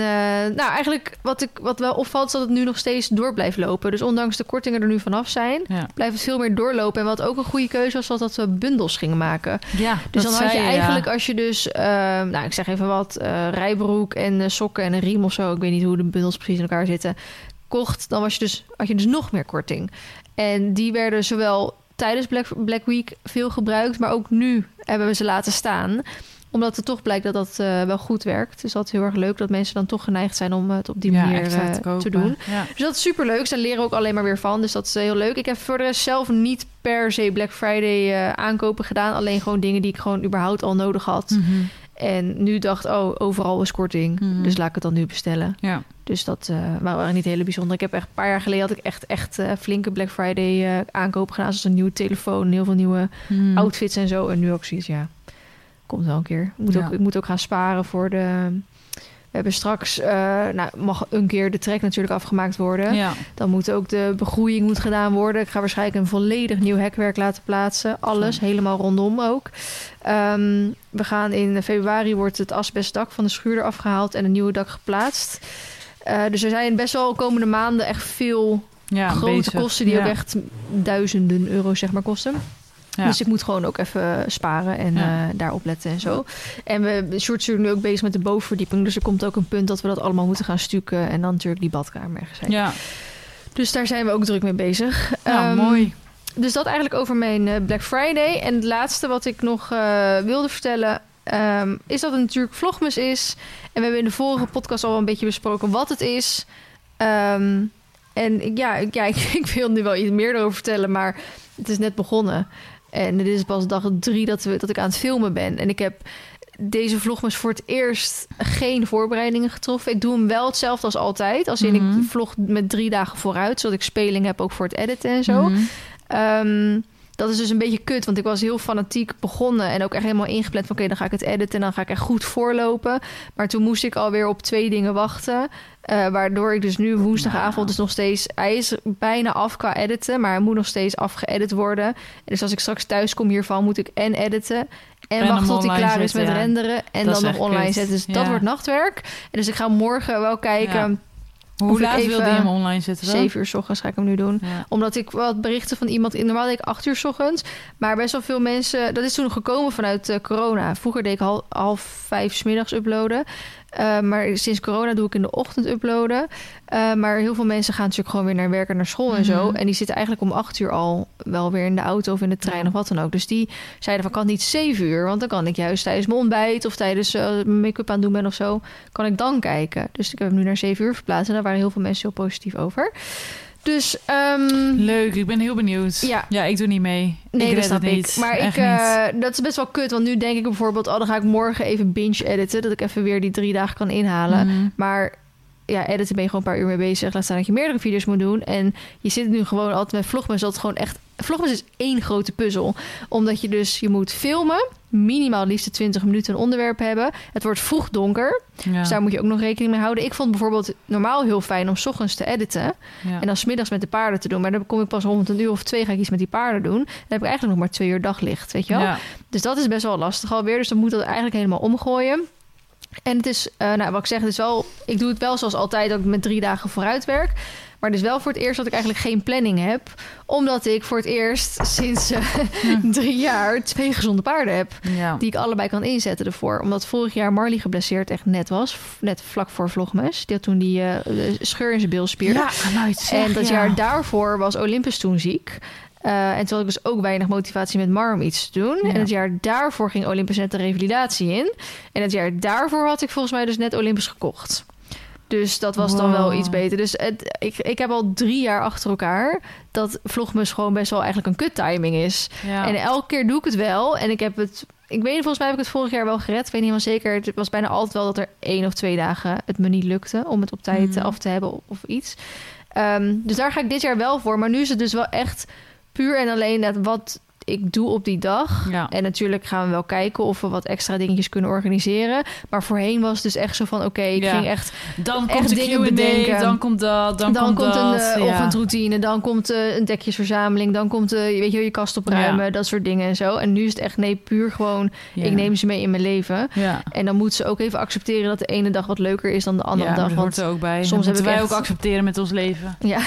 S1: nou, eigenlijk wat, ik, wat wel opvalt is dat het nu nog steeds door blijft lopen. Dus ondanks de kortingen er nu vanaf zijn,
S2: Ja.
S1: blijft het veel meer doorlopen. En wat ook een goede keuze was, was dat we bundels gingen maken.
S2: ja,
S1: Dus dan had je
S2: ja.
S1: eigenlijk, als je dus, nou ik zeg even wat, rijbroek en sokken en een riem of zo. Ik weet niet hoe de bundels precies in elkaar zitten. Kocht, dan was je dus, had je dus nog meer korting. En die werden zowel tijdens Black, Black Week veel gebruikt, maar ook nu hebben we ze laten staan omdat het toch blijkt dat dat eh, wel goed werkt. Dus dat is heel erg leuk dat mensen dan toch geneigd zijn om het op die
S2: Ja,
S1: manier eh,
S2: te, kopen.
S1: doen.
S2: Ja.
S1: Dus dat is super leuk. Ze leren ook alleen maar weer van. Dus dat is eh, heel leuk. Ik heb voor de rest zelf niet per se Black Friday eh, aankopen gedaan. Alleen gewoon dingen die ik gewoon überhaupt al nodig had.
S2: Mhm.
S1: En nu dacht, oh, overal is korting.
S2: Mhm.
S1: Dus laat ik het dan nu bestellen.
S2: ja.
S1: Dus dat maar waren niet hele bijzonder. Ik heb echt een paar jaar geleden had ik echt, echt eh, flinke Black Friday eh, aankopen gedaan. Zoals een nieuwe telefoon, heel veel nieuwe
S2: Mhm.
S1: outfits en zo. En nu ook zoiets, ja, komt wel een keer. Ik moet,
S2: Ja.
S1: ook, ik moet ook gaan sparen voor de... We hebben straks, eh, nou, mag een keer de trek natuurlijk afgemaakt worden.
S2: Ja.
S1: Dan moet ook de begroeiing moet gedaan worden. Ik ga waarschijnlijk een volledig nieuw hekwerk laten plaatsen. Alles, helemaal rondom ook. Ehm, we gaan in februari wordt het asbestdak van de schuur eraf gehaald en een nieuwe dak geplaatst. Eh, dus er zijn best wel komende maanden echt veel
S2: ja,
S1: grote
S2: bezig.
S1: kosten die ook echt duizenden euro's zeg maar kosten.
S2: Ja.
S1: Dus ik moet gewoon ook even sparen en
S2: Ja.
S1: eh, daarop letten en zo. En we Sjoerd is natuurlijk nu ook bezig met de bovenverdieping. Dus er komt ook een punt dat we dat allemaal moeten gaan stukken. En dan natuurlijk die badkamer ergens heen.
S2: Ja,
S1: Dus daar zijn we ook druk mee bezig. Ehm,
S2: mooi.
S1: Dus dat eigenlijk over mijn eh, Black Friday. En het laatste wat ik nog eh, wilde vertellen... ehm, is dat het natuurlijk Vlogmas is. En we hebben in de vorige podcast al een beetje besproken wat het is. Ehm, en ja, ik, ja ik, ik wil nu wel iets meer erover vertellen, maar het is net begonnen. En dit is pas dag drie dat, we, dat ik aan het filmen ben. En ik heb deze vlogmas voor het eerst geen voorbereidingen getroffen. Ik doe hem wel hetzelfde als altijd. Als in
S2: Mhm.
S1: ik vlog met drie dagen vooruit, zodat ik speling heb ook voor het editen en zo.
S2: Mhm.
S1: Ehm, dat is dus een beetje kut, want ik was heel fanatiek begonnen en ook echt helemaal ingepland van oké, dan ga ik het editen en dan ga ik echt goed voorlopen. Maar toen moest ik alweer op twee dingen wachten. eh, waardoor ik dus nu woensdagavond
S2: Nou.
S1: dus nog steeds... Hij is bijna af qua editen, maar hij moet nog steeds afgeëdit worden. En dus als ik straks thuis kom hiervan, moet ik en editen... en,
S2: En
S1: wachten tot hij klaar is met
S2: ja.
S1: renderen... en
S2: Dat
S1: dan nog online
S2: kut.
S1: zetten. Dus
S2: Ja.
S1: dat wordt nachtwerk. En dus ik ga morgen wel kijken...
S2: Ja. Hoe laat wilde je hem online zetten dan?
S1: Zeven uur s ochtends ga ik hem nu doen.
S2: Ja.
S1: Omdat ik wat berichten van iemand... Normaal deed ik acht uur s ochtends. Maar best wel veel mensen... Dat is toen gekomen vanuit eh, corona. Vroeger deed ik half, half vijf 's middags uploaden. Eh, maar sinds corona doe ik in de ochtend uploaden. Eh, maar heel veel mensen gaan natuurlijk gewoon weer naar werk en naar school en zo.
S2: Mhm.
S1: En die zitten eigenlijk om acht uur al wel weer in de auto of in de trein
S2: Ja.
S1: of wat dan ook. Dus die zeiden van kan het niet zeven uur. Want dan kan ik juist tijdens mijn ontbijt of tijdens eh, mijn make-up aan het doen ben of zo. Kan ik dan kijken. Dus ik heb hem nu naar zeven uur verplaatst. En daar waren heel veel mensen heel positief over. Dus ehm,
S2: Leuk, ik ben heel benieuwd.
S1: Ja.
S2: ja ik doe niet mee.
S1: Nee,
S2: ik
S1: dat
S2: red
S1: snap
S2: het
S1: ik.
S2: niet.
S1: Maar ik,
S2: Echt
S1: eh, dat is best wel kut. Want nu denk ik bijvoorbeeld... oh, dan ga ik morgen even binge editen. Dat ik even weer die drie dagen kan inhalen.
S2: Mhm.
S1: Maar ja, editen ben je gewoon een paar uur mee bezig. Laat staan dat je meerdere video's moet doen. En je zit nu gewoon altijd met Vlogmas. Dat is gewoon echt... Vlogmas is één grote puzzel. Omdat je dus... Je moet filmen. Minimaal liefst 20 minuten een onderwerp hebben. Het wordt vroeg donker.
S2: Ja.
S1: Dus daar moet je ook nog rekening mee houden. Ik vond bijvoorbeeld normaal heel fijn om 's ochtends te editen.
S2: ja.
S1: En dan smiddags met de paarden te doen. Maar dan kom ik pas rond een uur of twee ga ik iets met die paarden doen. Dan heb ik eigenlijk nog maar twee uur daglicht, weet je wel?
S2: Ja.
S1: Dus dat is best wel lastig alweer. Dus dan moet dat eigenlijk helemaal omgooien. En het is, eh, nou wat ik zeg, het is wel, ik doe het wel zoals altijd, dat ik met drie dagen vooruit werk. Maar is wel voor het eerst dat ik eigenlijk geen planning heb. Omdat ik voor het eerst sinds eh, drie jaar twee gezonde paarden heb.
S2: Ja.
S1: Die ik allebei kan inzetten ervoor. Omdat vorig jaar Marley geblesseerd echt net was. Net vlak voor Vlogmas. Die had toen die eh, scheur in zijn bilspier.
S2: Ja, zeg,
S1: En dat
S2: ja.
S1: jaar daarvoor was Olympus toen ziek. Eh, en toen had ik dus ook weinig motivatie met Mar om iets te doen.
S2: Ja.
S1: En het jaar daarvoor ging Olympus net de revalidatie in. En het jaar daarvoor had ik volgens mij dus net Olympus gekocht. Dus dat was dan wel iets beter. Dus het, ik, ik heb al drie jaar achter elkaar dat Vlogmus gewoon best wel eigenlijk een kut timing is.
S2: Ja.
S1: En elke keer doe ik het wel. En ik heb het. Ik weet niet, volgens mij heb ik het vorig jaar wel gered. Ik weet niet helemaal zeker. Het was bijna altijd wel dat er één of twee dagen het me niet lukte om het op tijd eh, af te hebben of, of iets. Ehm, dus daar ga ik dit jaar wel voor. Maar nu is het dus wel echt puur en alleen dat wat ik doe op die dag.
S2: Ja.
S1: En natuurlijk gaan we wel kijken of we wat extra dingetjes kunnen organiseren. Maar voorheen was het dus echt zo van: oké, ik
S2: Ja.
S1: ging echt
S2: Dan
S1: echt
S2: komt de
S1: dingen bedenken.
S2: dan komt dat, dan,
S1: dan, komt, een
S2: dat. ja.
S1: ochtendroutine, dan komt eh, een dekjesverzameling, dan komt eh, weet je, je kast opruimen, dat soort dingen en zo. En nu is het echt nee, puur gewoon, ik neem ze mee in mijn leven. En dan moet ze ook even accepteren dat de ene dag wat leuker is dan de andere dag.
S2: dat
S1: Want
S2: hoort er ook bij.
S1: soms
S2: Soms
S1: heb
S2: moeten
S1: ik
S2: wij
S1: echt-
S2: ook accepteren met ons leven.
S1: ja,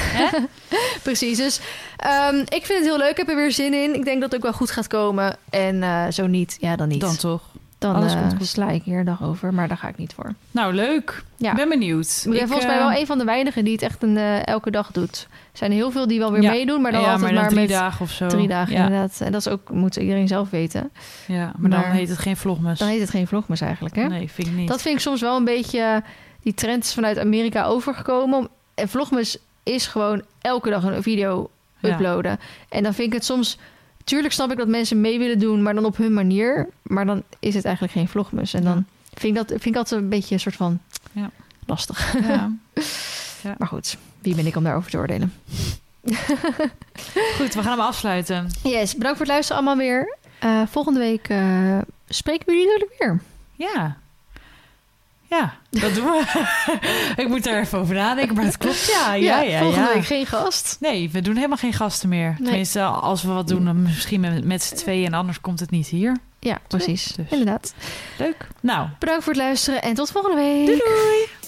S1: precies. Dus ehm, ik vind het heel leuk, ik heb er weer zin in. Ik denk dat het ook wel goed gaat komen. En eh, zo niet, ja dan niet.
S2: Dan toch.
S1: dan eh,
S2: goed.
S1: sla ik hier een dag over, maar daar ga ik niet voor.
S2: Nou, leuk.
S1: Ja.
S2: Ik ben benieuwd.
S1: Ik ben volgens mij
S2: eh,
S1: wel een van de weinigen die het echt een, eh, elke dag doet. Er zijn heel veel die wel weer
S2: Ja.
S1: meedoen, maar dan
S2: ja,
S1: altijd
S2: maar,
S1: maar,
S2: dan drie
S1: met
S2: dagen of zo.
S1: drie dagen
S2: Ja,
S1: inderdaad. En dat is ook, moet iedereen zelf weten.
S2: ja maar, dan
S1: Maar-
S2: heet het geen vlogmas.
S1: Dan heet het geen vlogmas eigenlijk, hè?
S2: Nee, vind ik niet.
S1: Dat vind ik soms wel een beetje... Die trend is vanuit Amerika overgekomen. En vlogmas is gewoon elke dag een video
S2: Ja.
S1: uploaden. En dan vind ik het soms... Tuurlijk snap ik dat mensen mee willen doen, maar dan op hun manier. Maar dan is het eigenlijk geen vlogmas. En dan vind ik dat vind ik altijd een beetje een soort van
S2: Ja.
S1: lastig.
S2: Ja.
S1: Maar goed, wie ben ik om daarover te oordelen?
S2: Goed, we gaan hem afsluiten.
S1: Yes, bedankt voor het luisteren allemaal weer. Eh, volgende week eh, spreken we jullie natuurlijk weer.
S2: Ja. Ja, dat doen we. ik moet daar even over nadenken, maar het klopt. Ja, ja, ja.
S1: volgende
S2: ja.
S1: week geen gast.
S2: Nee, we doen helemaal geen gasten meer.
S1: Nee.
S2: Tenminste, als we wat doen, dan misschien met, met z'n tweeën en anders komt het niet hier.
S1: Ja, precies.
S2: Dus.
S1: Inderdaad.
S2: Leuk. Nou,
S1: Bedankt voor het luisteren en tot volgende week.
S2: doei doei!